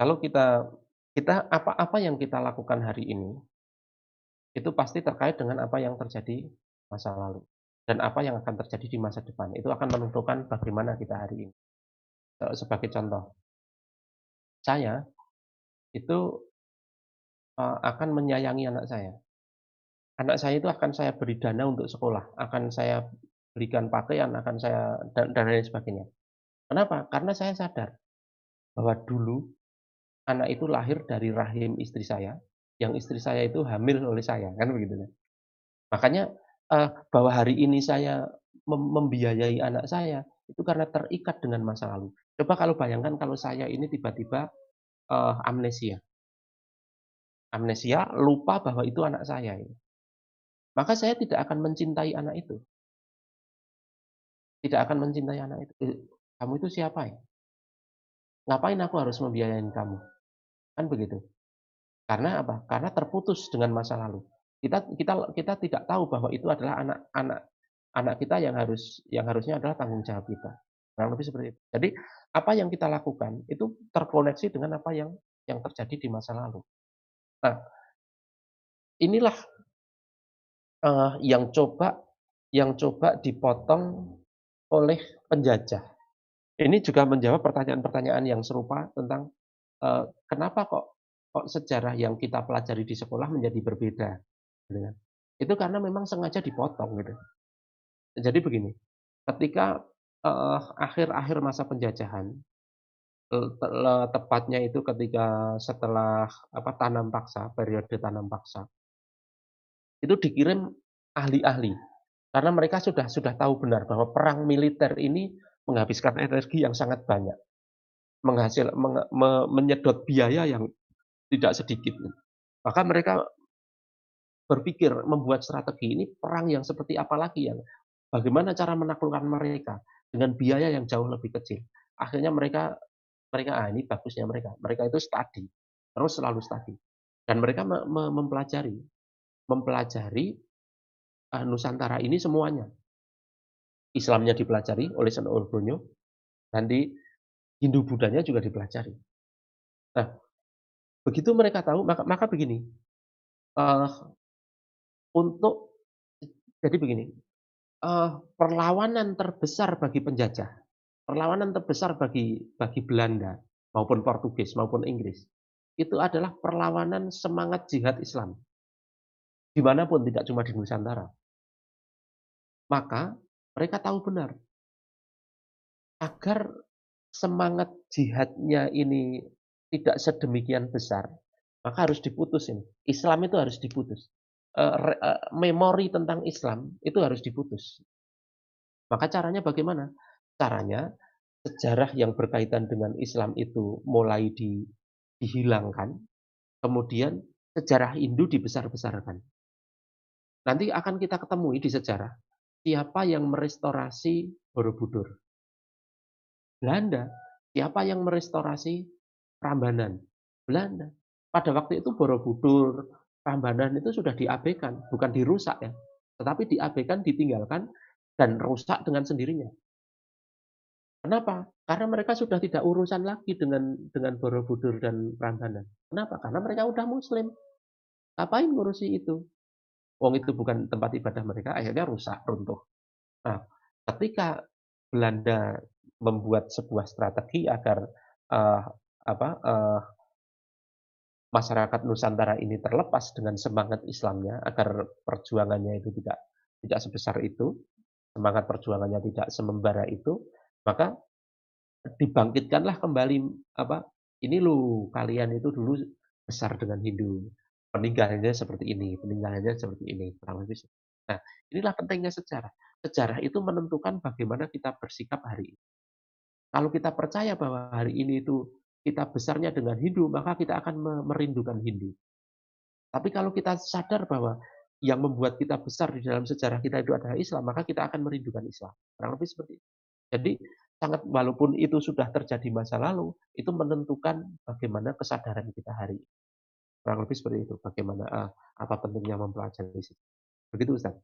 Kalau kita kita apa-apa yang kita lakukan hari ini itu pasti terkait dengan apa yang terjadi masa lalu dan apa yang akan terjadi di masa depan. Itu akan menentukan bagaimana kita hari ini. Eh, sebagai contoh, saya itu uh, akan menyayangi anak saya. Anak saya itu akan saya beri dana untuk sekolah, akan saya berikan pakaian, akan saya dan, dan lain sebagainya. Kenapa? Karena saya sadar bahwa dulu anak itu lahir dari rahim istri saya, yang istri saya itu hamil oleh saya, kan begitu. Makanya uh, bahwa hari ini saya mem membiayai anak saya itu karena terikat dengan masa lalu. Coba kalau bayangkan kalau saya ini tiba-tiba uh, amnesia. Amnesia, lupa bahwa itu anak saya. ini. Maka saya tidak akan mencintai anak itu. Tidak akan mencintai anak itu. Eh, kamu itu siapa ya? Ngapain aku harus membiayai kamu? Kan begitu. Karena apa? Karena terputus dengan masa lalu. Kita kita kita tidak tahu bahwa itu adalah anak-anak anak kita yang harus yang harusnya adalah tanggung jawab kita. Kurang lebih seperti itu. Jadi apa yang kita lakukan itu terkoneksi dengan apa yang yang terjadi di masa lalu. Nah, inilah uh, yang coba yang coba dipotong oleh penjajah. Ini juga menjawab pertanyaan-pertanyaan yang serupa tentang uh, kenapa kok kok sejarah yang kita pelajari di sekolah menjadi berbeda. Gitu kan. Itu karena memang sengaja dipotong gitu. Jadi begini, ketika uh, akhir-akhir masa penjajahan, tepatnya itu ketika setelah apa tanam paksa, periode tanam paksa, itu dikirim ahli-ahli karena mereka sudah sudah tahu benar bahwa perang militer ini menghabiskan energi yang sangat banyak. menghasil menge me menyedot biaya yang tidak sedikit. Maka mereka berpikir membuat strategi ini perang yang seperti apa lagi yang bagaimana cara menaklukkan mereka dengan biaya yang jauh lebih kecil. Akhirnya mereka mereka ah ini bagusnya mereka. Mereka itu study, terus selalu study. Dan mereka me me mempelajari mempelajari uh, Nusantara ini semuanya. Islamnya dipelajari oleh Sen Olbronyo, nanti Hindu Budanya juga dipelajari. Nah, begitu mereka tahu, maka, maka begini, uh, untuk jadi begini, uh, perlawanan terbesar bagi penjajah, perlawanan terbesar bagi bagi Belanda maupun Portugis maupun Inggris, itu adalah perlawanan semangat jihad Islam di mana pun tidak cuma di Nusantara. Maka mereka tahu benar agar semangat jihadnya ini tidak sedemikian besar, maka harus diputus ini. Islam itu harus diputus. Uh, uh, memori tentang Islam itu harus diputus. Maka caranya bagaimana? Caranya sejarah yang berkaitan dengan Islam itu mulai di, dihilangkan, kemudian sejarah Hindu dibesar-besarkan. Nanti akan kita ketemui di sejarah siapa yang merestorasi Borobudur. Belanda. Siapa yang merestorasi Prambanan? Belanda. Pada waktu itu Borobudur, Prambanan itu sudah diabaikan, bukan dirusak ya, tetapi diabaikan, ditinggalkan dan rusak dengan sendirinya. Kenapa? Karena mereka sudah tidak urusan lagi dengan dengan Borobudur dan Prambanan. Kenapa? Karena mereka udah Muslim. Ngapain ngurusi itu? Wong itu bukan tempat ibadah mereka, akhirnya rusak, runtuh. Nah, ketika Belanda membuat sebuah strategi agar uh, apa uh, masyarakat Nusantara ini terlepas dengan semangat Islamnya, agar perjuangannya itu tidak tidak sebesar itu, semangat perjuangannya tidak semembara itu, maka dibangkitkanlah kembali apa ini lu kalian itu dulu besar dengan Hindu peninggalannya seperti ini, peninggalannya seperti ini, kurang lebih. Nah, inilah pentingnya sejarah. Sejarah itu menentukan bagaimana kita bersikap hari ini. Kalau kita percaya bahwa hari ini itu kita besarnya dengan Hindu, maka kita akan merindukan Hindu. Tapi kalau kita sadar bahwa yang membuat kita besar di dalam sejarah kita itu adalah Islam, maka kita akan merindukan Islam. Kurang lebih seperti itu. Jadi sangat walaupun itu sudah terjadi masa lalu, itu menentukan bagaimana kesadaran kita hari ini. Kurang lebih seperti itu. Bagaimana uh, apa pentingnya mempelajari sejarah. Begitu Ustaz.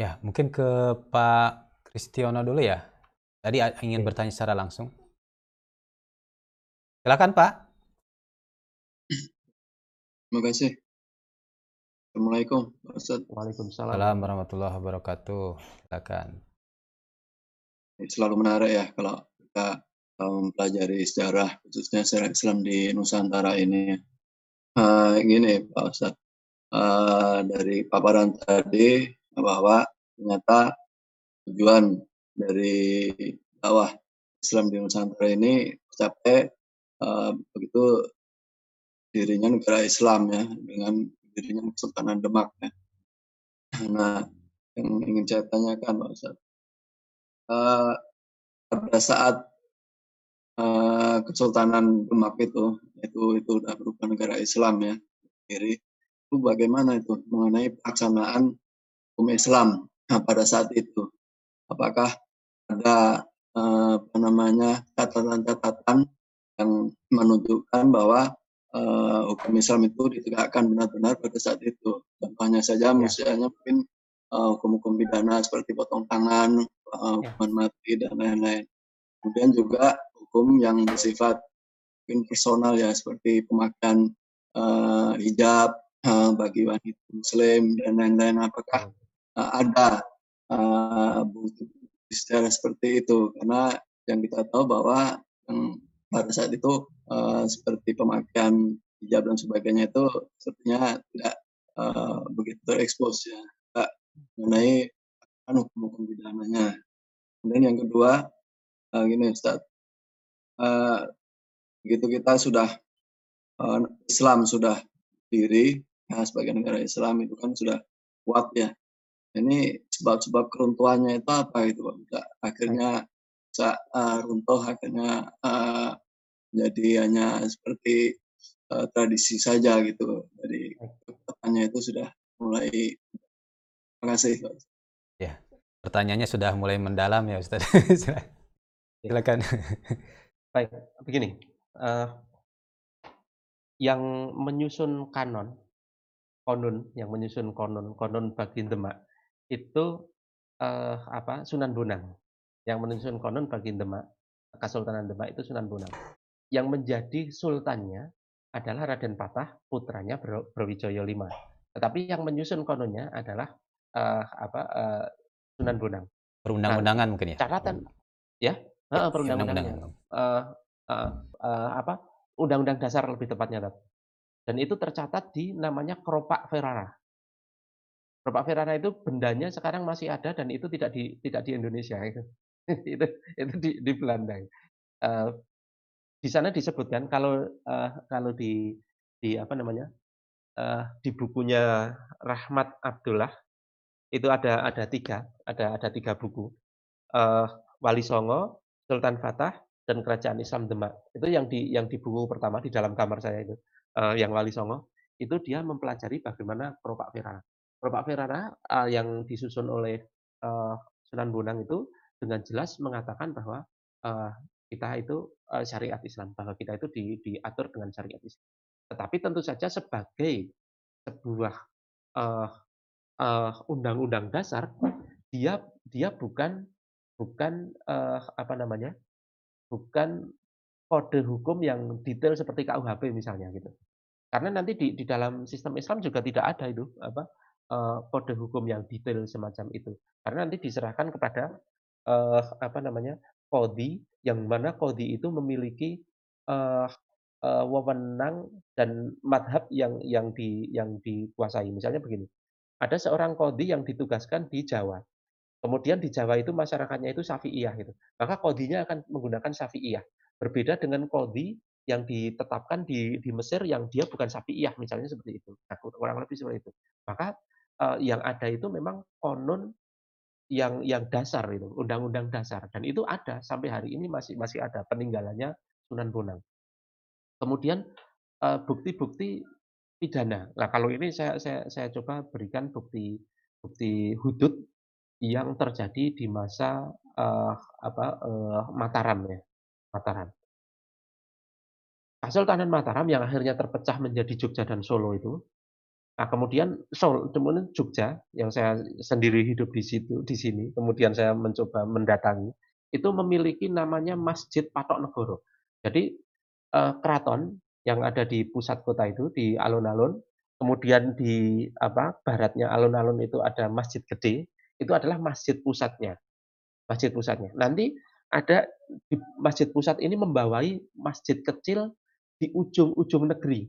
Ya, mungkin ke Pak Kristiono dulu ya. Tadi ingin Oke. bertanya secara langsung. Silakan Pak. Terima kasih. Assalamualaikum Ustaz. Waalaikumsalam. Assalamualaikum warahmatullahi wabarakatuh. Silakan. Selalu menarik ya kalau kita mempelajari sejarah khususnya sejarah Islam di Nusantara ini. Uh, gini Pak Ustadz, uh, dari paparan tadi bahwa ternyata tujuan dari dakwah Islam di Nusantara ini tercapai uh, begitu dirinya negara Islam ya dengan dirinya Kesultanan Demak ya. Nah, yang ingin saya tanyakan Pak Ustadz, uh, pada saat uh, Kesultanan Demak itu itu itu udah berubah negara Islam ya. Kiri itu bagaimana itu mengenai pelaksanaan hukum Islam nah, pada saat itu? Apakah ada eh, apa namanya catatan-catatan yang menunjukkan bahwa eh, hukum Islam itu ditegakkan benar-benar pada saat itu? Contohnya saja ya. misalnya mungkin eh, hukum-hukum pidana seperti potong tangan uh, hukuman mati dan lain-lain. Kemudian juga hukum yang bersifat personal ya seperti pemakaian uh, hijab uh, bagi wanita muslim dan lain-lain. Apakah uh, ada uh, secara seperti itu? Karena yang kita tahu bahwa yang pada saat itu uh, seperti pemakaian hijab dan sebagainya itu sepertinya tidak uh, begitu terekspos ya tidak mengenai hukum-hukum pidananya. Kemudian yang kedua uh, gini Ustaz, uh, begitu kita sudah uh, Islam sudah diri ya, sebagai negara Islam itu kan sudah kuat ya. Ini sebab-sebab keruntuhannya itu apa itu Bisa akhirnya bisa uh, runtuh akhirnya uh, jadi hanya seperti uh, tradisi saja gitu. Jadi pertanyaannya itu sudah mulai. Terima. Ya, pertanyaannya sudah mulai mendalam ya Ustaz. *laughs* Silakan. Baik, begini. Uh, yang menyusun kanon, konon, yang menyusun konon, konon bagi Demak itu uh, apa? Sunan Bonang. Yang menyusun konon bagi Demak, Kesultanan Demak itu Sunan Bonang. Yang menjadi sultannya adalah Raden Patah, putranya Brawijaya V. Tetapi yang menyusun kononnya adalah uh, apa? Uh, Sunan Bonang. Perundang-undangan nah, mungkin ya. Catatan ya, uh, perundang-undangannya. Uh, uh, uh, apa? Undang-undang dasar lebih tepatnya. Dan itu tercatat di namanya Keropak Ferrara. Keropak Ferrara itu bendanya sekarang masih ada dan itu tidak di tidak di Indonesia *laughs* itu. itu itu di, di Belanda. Uh, di sana disebutkan kalau uh, kalau di di apa namanya uh, di bukunya Rahmat Abdullah itu ada ada tiga ada ada tiga buku uh, Wali Songo Sultan Fatah dan Kerajaan Islam Demak. Itu yang di yang di buku pertama di dalam kamar saya itu, uh, yang Wali Songo, itu dia mempelajari bagaimana Keropak Ferrara. Keropak Ferrara uh, yang disusun oleh uh, Sunan Bonang itu dengan jelas mengatakan bahwa uh, kita itu uh, syariat Islam, bahwa kita itu di, diatur dengan syariat Islam. Tetapi tentu saja sebagai sebuah uh, uh, undang-undang dasar, dia dia bukan bukan uh, apa namanya bukan kode hukum yang detail seperti KUHP misalnya gitu. Karena nanti di, di dalam sistem Islam juga tidak ada itu apa uh, kode hukum yang detail semacam itu. Karena nanti diserahkan kepada uh, apa namanya kodi yang mana kodi itu memiliki uh, uh, wewenang dan madhab yang yang di yang dikuasai. Misalnya begini, ada seorang kodi yang ditugaskan di Jawa. Kemudian di Jawa itu masyarakatnya itu Syafi'iyah gitu. Maka kodinya akan menggunakan Syafi'iyah. Berbeda dengan kodi yang ditetapkan di di Mesir yang dia bukan Syafi'iyah misalnya seperti itu. Nah, kurang lebih seperti itu. Maka uh, yang ada itu memang konon yang yang dasar itu, undang-undang dasar dan itu ada sampai hari ini masih masih ada peninggalannya Sunan Bonang. Kemudian uh, bukti-bukti pidana. Nah, kalau ini saya saya saya coba berikan bukti bukti hudud yang terjadi di masa uh, apa uh, Mataram ya, Mataram. Kesultanan Mataram yang akhirnya terpecah menjadi Jogja dan Solo itu. Nah, kemudian Solo, kemudian Jogja yang saya sendiri hidup di situ di sini, kemudian saya mencoba mendatangi, itu memiliki namanya Masjid Patok Negoro. Jadi uh, keraton yang ada di pusat kota itu di alun-alun, kemudian di apa baratnya alun-alun itu ada masjid gede itu adalah masjid pusatnya. Masjid pusatnya. Nanti ada di masjid pusat ini membawai masjid kecil di ujung-ujung negeri.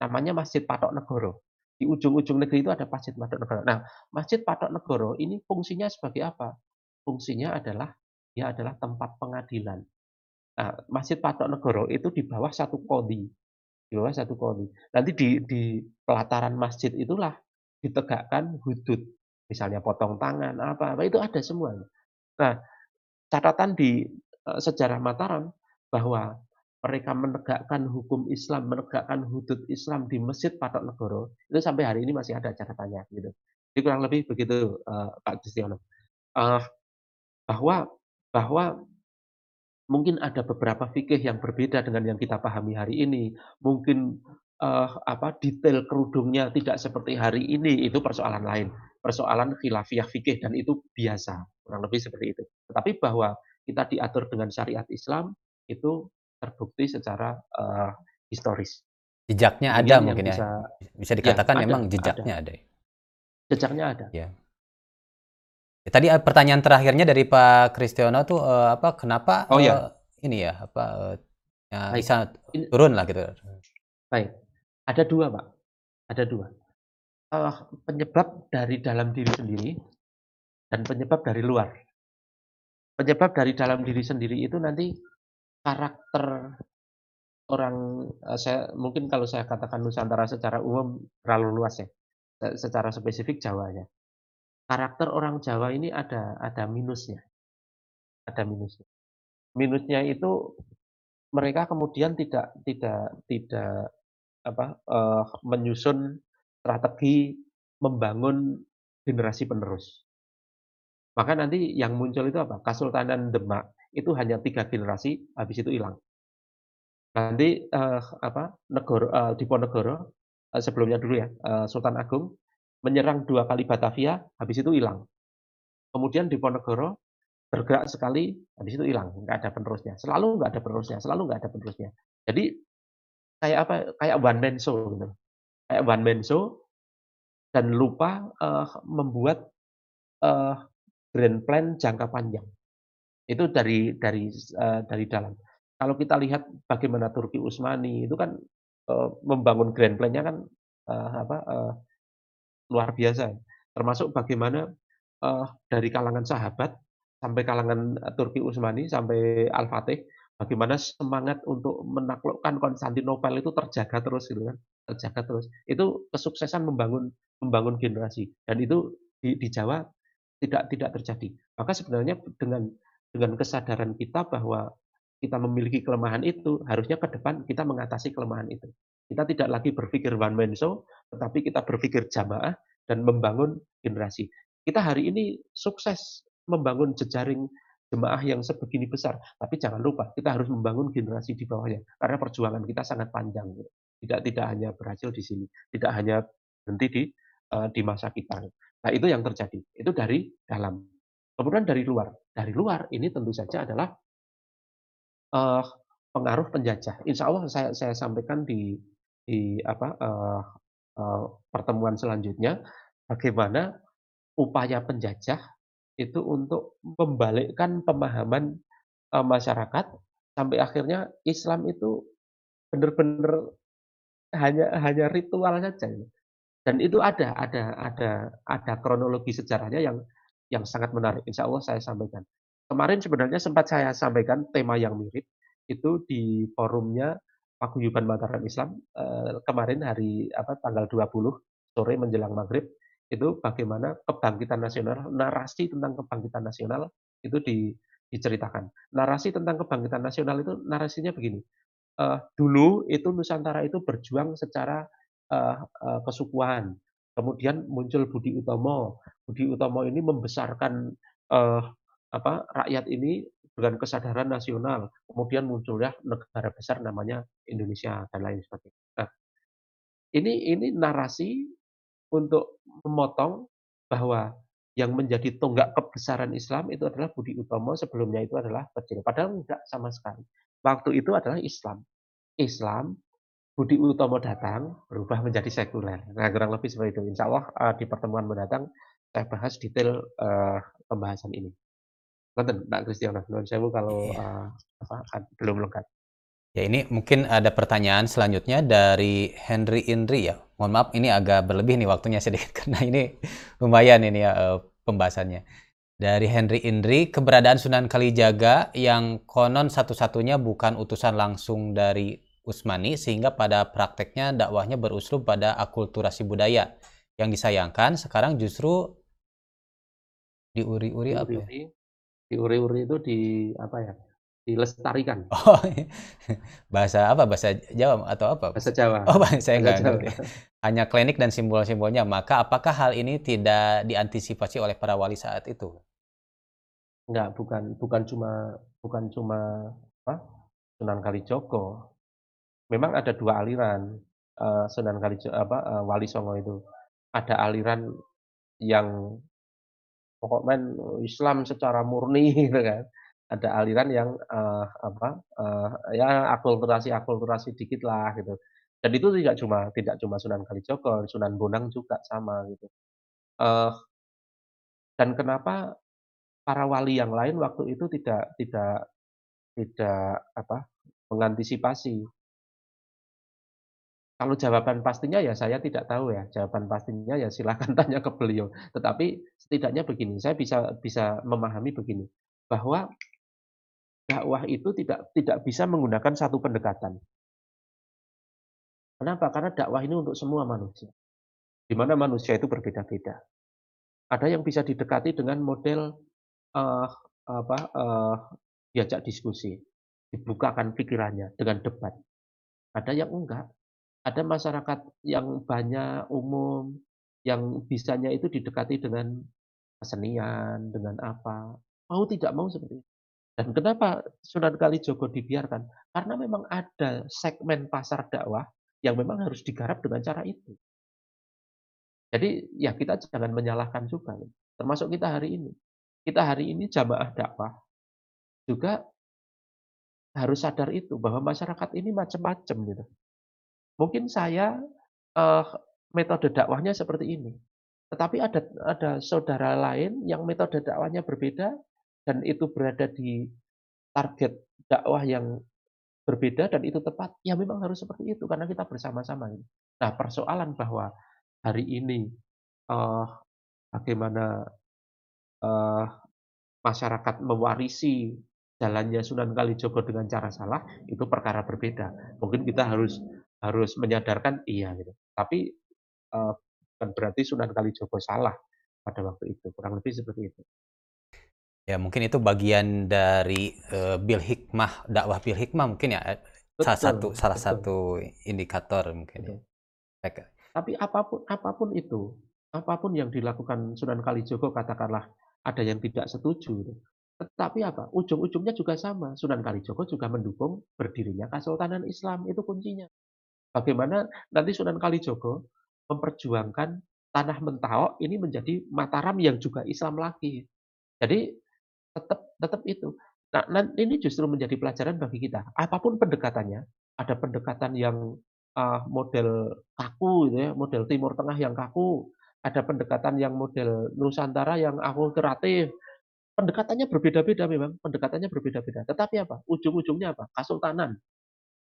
Namanya Masjid Patok Negoro. Di ujung-ujung negeri itu ada Masjid Patok Negoro. Nah, Masjid Patok Negoro ini fungsinya sebagai apa? Fungsinya adalah dia adalah tempat pengadilan. Nah, Masjid Patok Negoro itu di bawah satu kodi. Di bawah satu kodi. Nanti di, di pelataran masjid itulah ditegakkan hudud misalnya potong tangan apa apa itu ada semua. Nah, catatan di uh, sejarah Mataram bahwa mereka menegakkan hukum Islam, menegakkan hudud Islam di Masjid Patok Negoro itu sampai hari ini masih ada catatannya gitu. Jadi kurang lebih begitu uh, Pak Kristiono. Uh, bahwa bahwa mungkin ada beberapa fikih yang berbeda dengan yang kita pahami hari ini. Mungkin uh, apa detail kerudungnya tidak seperti hari ini itu persoalan lain persoalan khilafiyah fikih dan itu biasa kurang lebih seperti itu tetapi bahwa kita diatur dengan syariat Islam itu terbukti secara uh, historis jejaknya ada mungkin ya bisa, bisa dikatakan ya, memang jejaknya ada. ada jejaknya ada ya Tadi eh, pertanyaan terakhirnya dari Pak Kristiono tuh uh, apa kenapa oh, uh, ya. ini ya apa uh, ya, bisa turun lah gitu. Baik. Ada dua, Pak. Ada dua. Uh, penyebab dari dalam diri sendiri dan penyebab dari luar. Penyebab dari dalam diri sendiri itu nanti karakter orang uh, saya mungkin kalau saya katakan Nusantara secara umum terlalu luas ya. Secara spesifik Jawa ya. Karakter orang Jawa ini ada ada minusnya. Ada minusnya. Minusnya itu mereka kemudian tidak tidak tidak apa, eee, menyusun strategi membangun generasi penerus. Maka nanti yang muncul itu apa, Kesultanan Demak itu hanya 3 generasi, habis itu hilang. Nanti, eee, apa, negoro eee, Diponegoro, eee, sebelumnya dulu ya, eee, Sultan Agung menyerang 2 kali Batavia, habis itu hilang. Kemudian Diponegoro bergerak sekali, habis itu hilang, nggak ada penerusnya. Selalu nggak ada penerusnya selalu nggak ada penerusnya. Jadi, kayak apa, kayak one man show gitu. Kayak one man show dan lupa, eee, membuat, eee, grand plan jangka panjang. Itu dari dari eee, dari dalam. Kalau kita lihat bagaimana Turki Utsmani itu kan, eee, membangun grand plan-nya kan, eee, apa, eee, luar biasa. Termasuk bagaimana, eee, dari kalangan sahabat sampai kalangan, Turki Utsmani sampai Al-Fatih, bagaimana semangat untuk menaklukkan Konstantinopel itu terjaga terus gitu kan, terjaga terus. Itu kesuksesan membangun membangun generasi dan itu di di Jawa tidak tidak terjadi. Maka sebenarnya dengan dengan kesadaran kita bahwa kita memiliki kelemahan itu, harusnya ke depan kita mengatasi kelemahan itu. Kita tidak lagi berpikir one man show, tetapi kita berpikir jamaah dan membangun generasi. Kita hari ini sukses membangun jejaring jemaah yang sebegini besar, tapi jangan lupa kita harus membangun generasi di bawahnya, karena perjuangan kita sangat panjang. Tidak tidak hanya berhasil di sini, tidak hanya berhenti di, eee, di masa kita. Nah itu yang terjadi, itu dari dalam. Kemudian dari luar, dari luar ini tentu saja adalah eee, pengaruh penjajah. Insya Allah saya saya sampaikan di di apa, eee eee, pertemuan selanjutnya, bagaimana upaya penjajah itu untuk membalikkan pemahaman, eee, masyarakat sampai akhirnya Islam itu benar-benar hanya hanya ritual saja. Dan itu ada ada ada ada kronologi sejarahnya yang yang sangat menarik, insya Allah saya sampaikan. Kemarin sebenarnya sempat saya sampaikan tema yang mirip, itu di forumnya Paguyuban Mataram Islam, eee, kemarin hari apa, tanggal 20 sore menjelang maghrib, itu bagaimana kebangkitan nasional, narasi tentang kebangkitan nasional itu di diceritakan. Narasi tentang kebangkitan nasional itu narasinya begini, eee, dulu itu Nusantara itu berjuang secara, eee eee, kesukuan, kemudian muncul Budi Utomo. Budi Utomo ini membesarkan, eee, apa, rakyat ini dengan kesadaran nasional, kemudian muncullah negara besar namanya Indonesia dan lain sebagainya. Nah, ini ini narasi untuk memotong bahwa yang menjadi tonggak kebesaran Islam itu adalah Budi Utomo, sebelumnya itu adalah kecil, padahal enggak sama sekali. Waktu itu adalah Islam. Islam, Budi Utomo datang, berubah menjadi sekuler. Nah, kurang lebih seperti itu. Insya Allah, eee, di pertemuan mendatang saya bahas detail, eee, pembahasan ini. Ngoten, Mbak Kristiana, nuwun sewu kalau, Iya. eee, apa, belum lengkap. Ya ini mungkin ada pertanyaan selanjutnya dari Henry Indri ya. Mohon maaf ini agak berlebih nih waktunya sedikit *laughs* karena ini lumayan ini ya eh, pembahasannya. Dari Henry Indri, keberadaan Sunan Kalijaga yang konon satu-satunya bukan utusan langsung dari Utsmani sehingga pada prakteknya dakwahnya beruslub pada akulturasi budaya. Yang disayangkan sekarang justru diuri-uri apa ya? Diuri-uri itu di apa ya, dilestarikan. Oh, *laughs* bahasa apa? Bahasa Jawa atau apa? Bahasa Jawa. Oh, bahasa *laughs* saya Bahasa nggak Jawa. ngerti. Hanya klinik dan simbol-simbolnya. Maka apakah hal ini tidak diantisipasi oleh para wali saat itu? Enggak, bukan bukan cuma bukan cuma apa, Sunan Kalijogo. Memang ada 2 aliran, eee, Sunan Kalijo apa, eee, Wali Songo itu. Ada aliran yang pokoknya Islam secara murni *laughs* gitu kan. Ada aliran yang, eee, apa, eee, ya akulturasi-akulturasi dikit lah gitu. Dan itu tidak cuma tidak cuma Sunan Kalijogo, Sunan Bonang juga sama gitu. Eee, dan kenapa para wali yang lain waktu itu tidak tidak tidak apa, mengantisipasi. Kalau jawaban pastinya ya saya tidak tahu ya, jawaban pastinya ya silakan *laughs* tanya ke beliau. Tetapi setidaknya begini, saya bisa bisa memahami begini, bahwa dakwah itu tidak tidak bisa menggunakan satu pendekatan. Kenapa? Karena dakwah ini untuk semua manusia, di mana manusia itu berbeda-beda. Ada yang bisa didekati dengan model, eee, apa, eee, diajak diskusi. dibukakan pikirannya dengan debat. Ada yang enggak. Ada masyarakat yang banyak, umum, yang bisanya itu didekati dengan kesenian, dengan apa. Mau tidak mau seperti itu. Dan kenapa Sunan Kalijogo dibiarkan? Karena memang ada segmen pasar dakwah yang memang harus digarap dengan cara itu. Jadi ya kita jangan menyalahkan juga, termasuk kita hari ini. Kita hari ini jamaah dakwah juga harus sadar itu bahwa masyarakat ini macam-macam gitu. Mungkin saya uh, metode dakwahnya seperti ini, tetapi ada ada saudara lain yang metode dakwahnya berbeda dan itu berada di target dakwah yang berbeda dan itu tepat, ya memang harus seperti itu karena kita bersama-sama. Nah persoalan bahwa hari ini uh, bagaimana uh, masyarakat mewarisi jalannya Sunan Kalijogo dengan cara salah itu perkara berbeda. Mungkin kita harus harus menyadarkan iya gitu. Tapi uh, bukan berarti Sunan Kalijogo salah pada waktu itu. Kurang lebih seperti itu. Ya mungkin itu bagian dari uh, bil hikmah dakwah bil hikmah mungkin ya betul, salah satu salah betul. satu indikator mungkin. Ya. Tapi apa pun apa pun itu, apa pun yang dilakukan Sunan Kalijogo katakanlah ada yang tidak setuju. Tetapi apa? Ujung-ujungnya juga sama. Sunan Kalijogo juga mendukung berdirinya Kesultanan Islam. Itu kuncinya. Bagaimana nanti Sunan Kalijogo memperjuangkan tanah Mentao ini menjadi Mataram yang juga Islam lagi. Jadi tetap tetap itu. Nah, ini justru menjadi pelajaran bagi kita. Apa pun pendekatannya, ada pendekatan yang uh, model kaku gitu ya, model Timur Tengah yang kaku, ada pendekatan yang model Nusantara yang akulturatif. Pendekatannya berbeda-beda memang, pendekatannya berbeda-beda. Tetapi apa? Ujung-ujungnya apa? Kesultanan.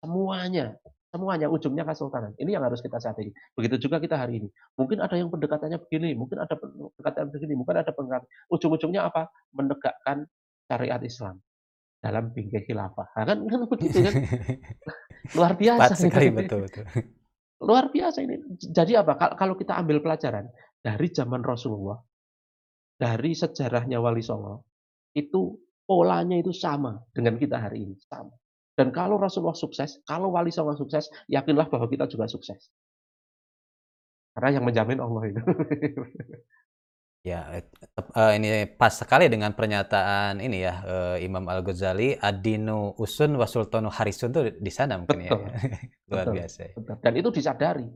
Semuanya, semuanya ujungnya kesultanan. Ini yang harus kita sadari. Begitu juga kita hari ini. Mungkin ada yang pendekatannya begini, mungkin ada pendekatan begini, mungkin ada pendekatan. Ujung-ujungnya apa? Menegakkan syariat Islam dalam bingkai khilafah. Nah, kan, kan begitu kan? *laughs* Luar biasa. Sekali, betul, betul. Luar biasa ini. Jadi apa? Kalau kita ambil pelajaran dari zaman Rasulullah, dari sejarahnya Wali Songo, itu polanya itu sama dengan kita hari ini, sama. Dan kalau Rasulullah sukses, kalau Wali Songo sukses, yakinlah bahwa kita juga sukses. Karena yang menjamin Allah itu. *laughs* Ya, uh, ini pas sekali dengan pernyataan ini ya uh, Imam Al Ghazali, Adinu Usun Wasultanu Harisun itu di sana mungkin ya. betul, ya. *laughs* Luar betul, biasa. Betul. Dan itu disadari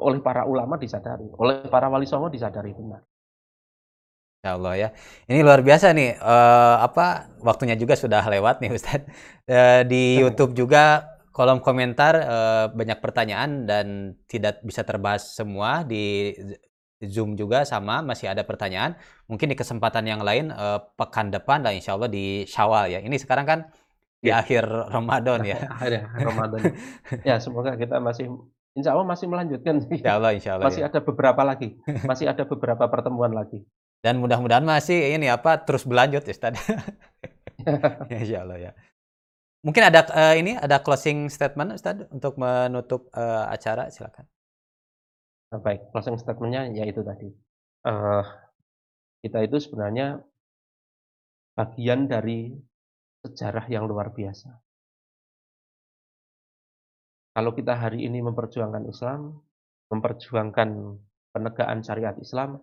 oleh para ulama disadari, oleh para wali songo disadari benar. Ya Allah ya. Ini luar biasa nih. Uh, apa waktunya juga sudah lewat nih Ustadz. Uh, di YouTube juga kolom komentar uh, banyak pertanyaan dan tidak bisa terbahas semua di Zoom juga sama masih ada pertanyaan. Mungkin di kesempatan yang lain uh, pekan depan lah insya Allah di Syawal ya. Ini sekarang kan di ya. akhir Ramadan ya. *laughs* Akhir Ramadan. ya semoga kita masih Insya Allah masih melanjutkan. Insya Allah, insya Allah. Masih ya. ada beberapa lagi, masih ada beberapa pertemuan lagi. Dan mudah-mudahan masih ini apa terus berlanjut ya, Ustaz. *laughs* ya, insya Allah ya. Mungkin ada uh, ini ada closing statement Ustaz untuk menutup uh, acara silakan. Nah, baik, closing statementnya ya itu tadi. Uh, kita itu sebenarnya bagian dari sejarah yang luar biasa. Kalau kita hari ini memperjuangkan Islam, memperjuangkan penegakan syariat Islam,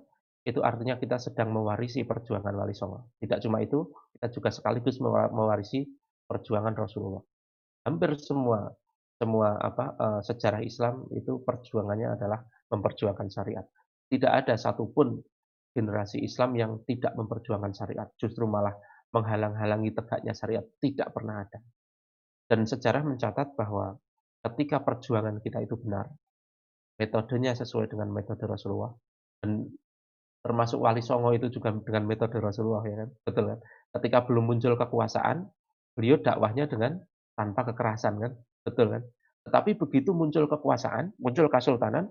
itu artinya kita sedang mewarisi perjuangan Wali Songo. Tidak cuma itu, kita juga sekaligus mewarisi perjuangan Rasulullah. Hampir semua semua apa uh, sejarah Islam itu perjuangannya adalah memperjuangkan syariat. Tidak ada satupun generasi Islam yang tidak memperjuangkan syariat, justru malah menghalang-halangi tegaknya syariat. Tidak pernah ada. Dan sejarah mencatat bahwa ketika perjuangan kita itu benar, metodenya sesuai dengan metode Rasulullah, dan termasuk Wali Songo itu juga dengan metode Rasulullah ya kan, betul kan? Ketika belum muncul kekuasaan, beliau dakwahnya dengan tanpa kekerasan kan, betul kan? Tetapi begitu muncul kekuasaan, muncul kesultanan,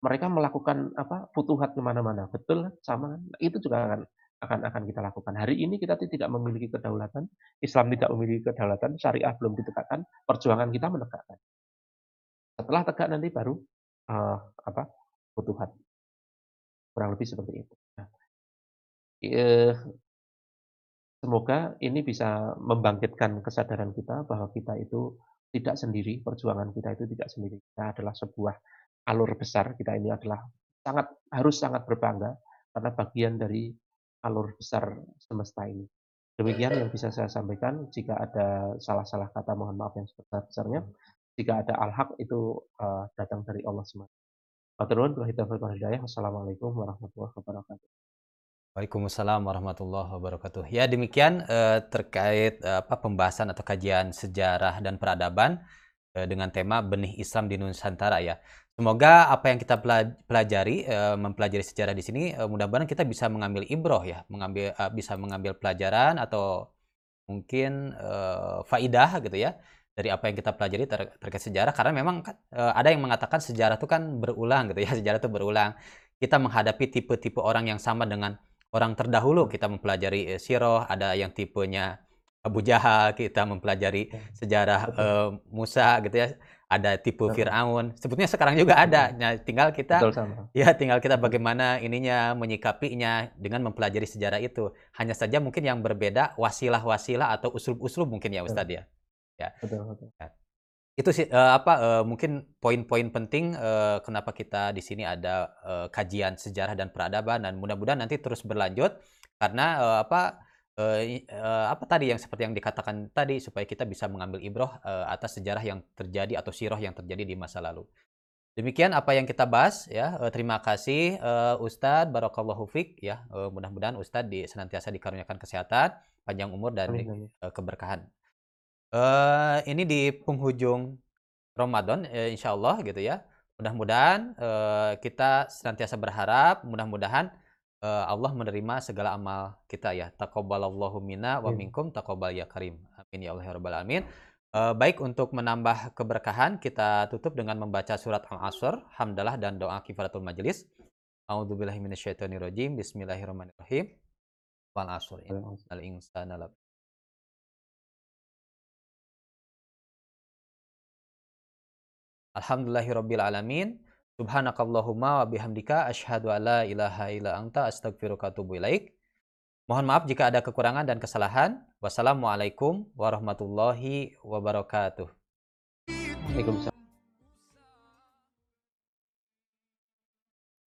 mereka melakukan apa futuhat ke mana-mana. Betul kan? Sama kan? Nah, itu juga akan akan akan kita lakukan. Hari ini kita tidak memiliki kedaulatan Islam tidak memiliki kedaulatan syariah belum ditegakkan perjuangan kita menegakkan. Setelah tegak nanti baru uh, apa futuhat kurang lebih seperti itu nah, uh, semoga ini bisa membangkitkan kesadaran kita bahwa kita itu tidak sendiri, perjuangan kita itu tidak sendiri. Kita adalah sebuah alur besar, kita ini adalah sangat harus sangat berbangga karena bagian dari alur besar semesta ini. Demikian yang bisa saya sampaikan. Jika ada salah-salah kata, mohon maaf yang sebesar-besarnya. Jika ada al-haq itu uh, datang dari Allah SWT. Maturnuwun bila hidayah. Wassalamualaikum warahmatullahi wabarakatuh. Waalaikumsalam warahmatullahi wabarakatuh. Ya demikian eh, terkait eh, apa pembahasan atau kajian sejarah dan peradaban eh, dengan tema benih Islam di Nusantara ya. Semoga apa yang kita pelajari eh, mempelajari sejarah di sini eh, mudah-mudahan kita bisa mengambil ibroh ya, mengambil eh, bisa mengambil pelajaran atau mungkin eh, faidah gitu ya dari apa yang kita pelajari ter terkait sejarah karena memang eh, ada yang mengatakan sejarah itu kan berulang gitu ya, *laughs* sejarah itu berulang. Kita menghadapi tipe-tipe orang yang sama dengan orang terdahulu kita mempelajari uh, siroh, ada yang tipenya Abu Jahal, kita mempelajari ya, sejarah uh, Musa gitu ya. Ada tipe Firaun. Sebetulnya sekarang juga ada. Nah, tinggal kita ya tinggal kita bagaimana ininya menyikapinya dengan mempelajari sejarah itu. Hanya saja mungkin yang berbeda wasilah-wasilah atau usul-usul mungkin ya Ustadz ya. Ya. Betul, betul. Ya itu sih uh, apa uh, mungkin poin-poin penting uh, kenapa kita di sini ada uh, kajian sejarah dan peradaban dan mudah-mudahan nanti terus berlanjut karena uh, apa uh, uh, apa tadi yang seperti yang dikatakan tadi supaya kita bisa mengambil ibroh uh, atas sejarah yang terjadi atau siroh yang terjadi di masa lalu. Demikian apa yang kita bahas ya. Terima kasih uh, Ustadz Barakallahu Fik ya. Uh, mudah-mudahan Ustadz di, senantiasa dikaruniakan kesehatan, panjang umur dan uh, keberkahan. Uh, ini di penghujung Ramadan, uh, insya Allah gitu ya. Mudah-mudahan uh, kita senantiasa berharap, mudah-mudahan uh, Allah menerima segala amal kita ya. Taqabbalallahu minna wa minkum taqabbal ya karim. Amin ya Allah ya rabbal alamin. Uh, baik untuk menambah keberkahan kita tutup dengan membaca surat Al-Asr, hamdalah dan doa kifaratul majelis. A'udzubillahi minasyaitonirrajim. Bismillahirrahmanirrahim. Wal asr. Al insana Alhamdulillahirabbil alamin. Subhanakallahumma wa bihamdika asyhadu alla ilaha illa anta atubu ilaik. Mohon maaf jika ada kekurangan dan kesalahan. Wassalamualaikum warahmatullahi wabarakatuh. Waalaikumsalam.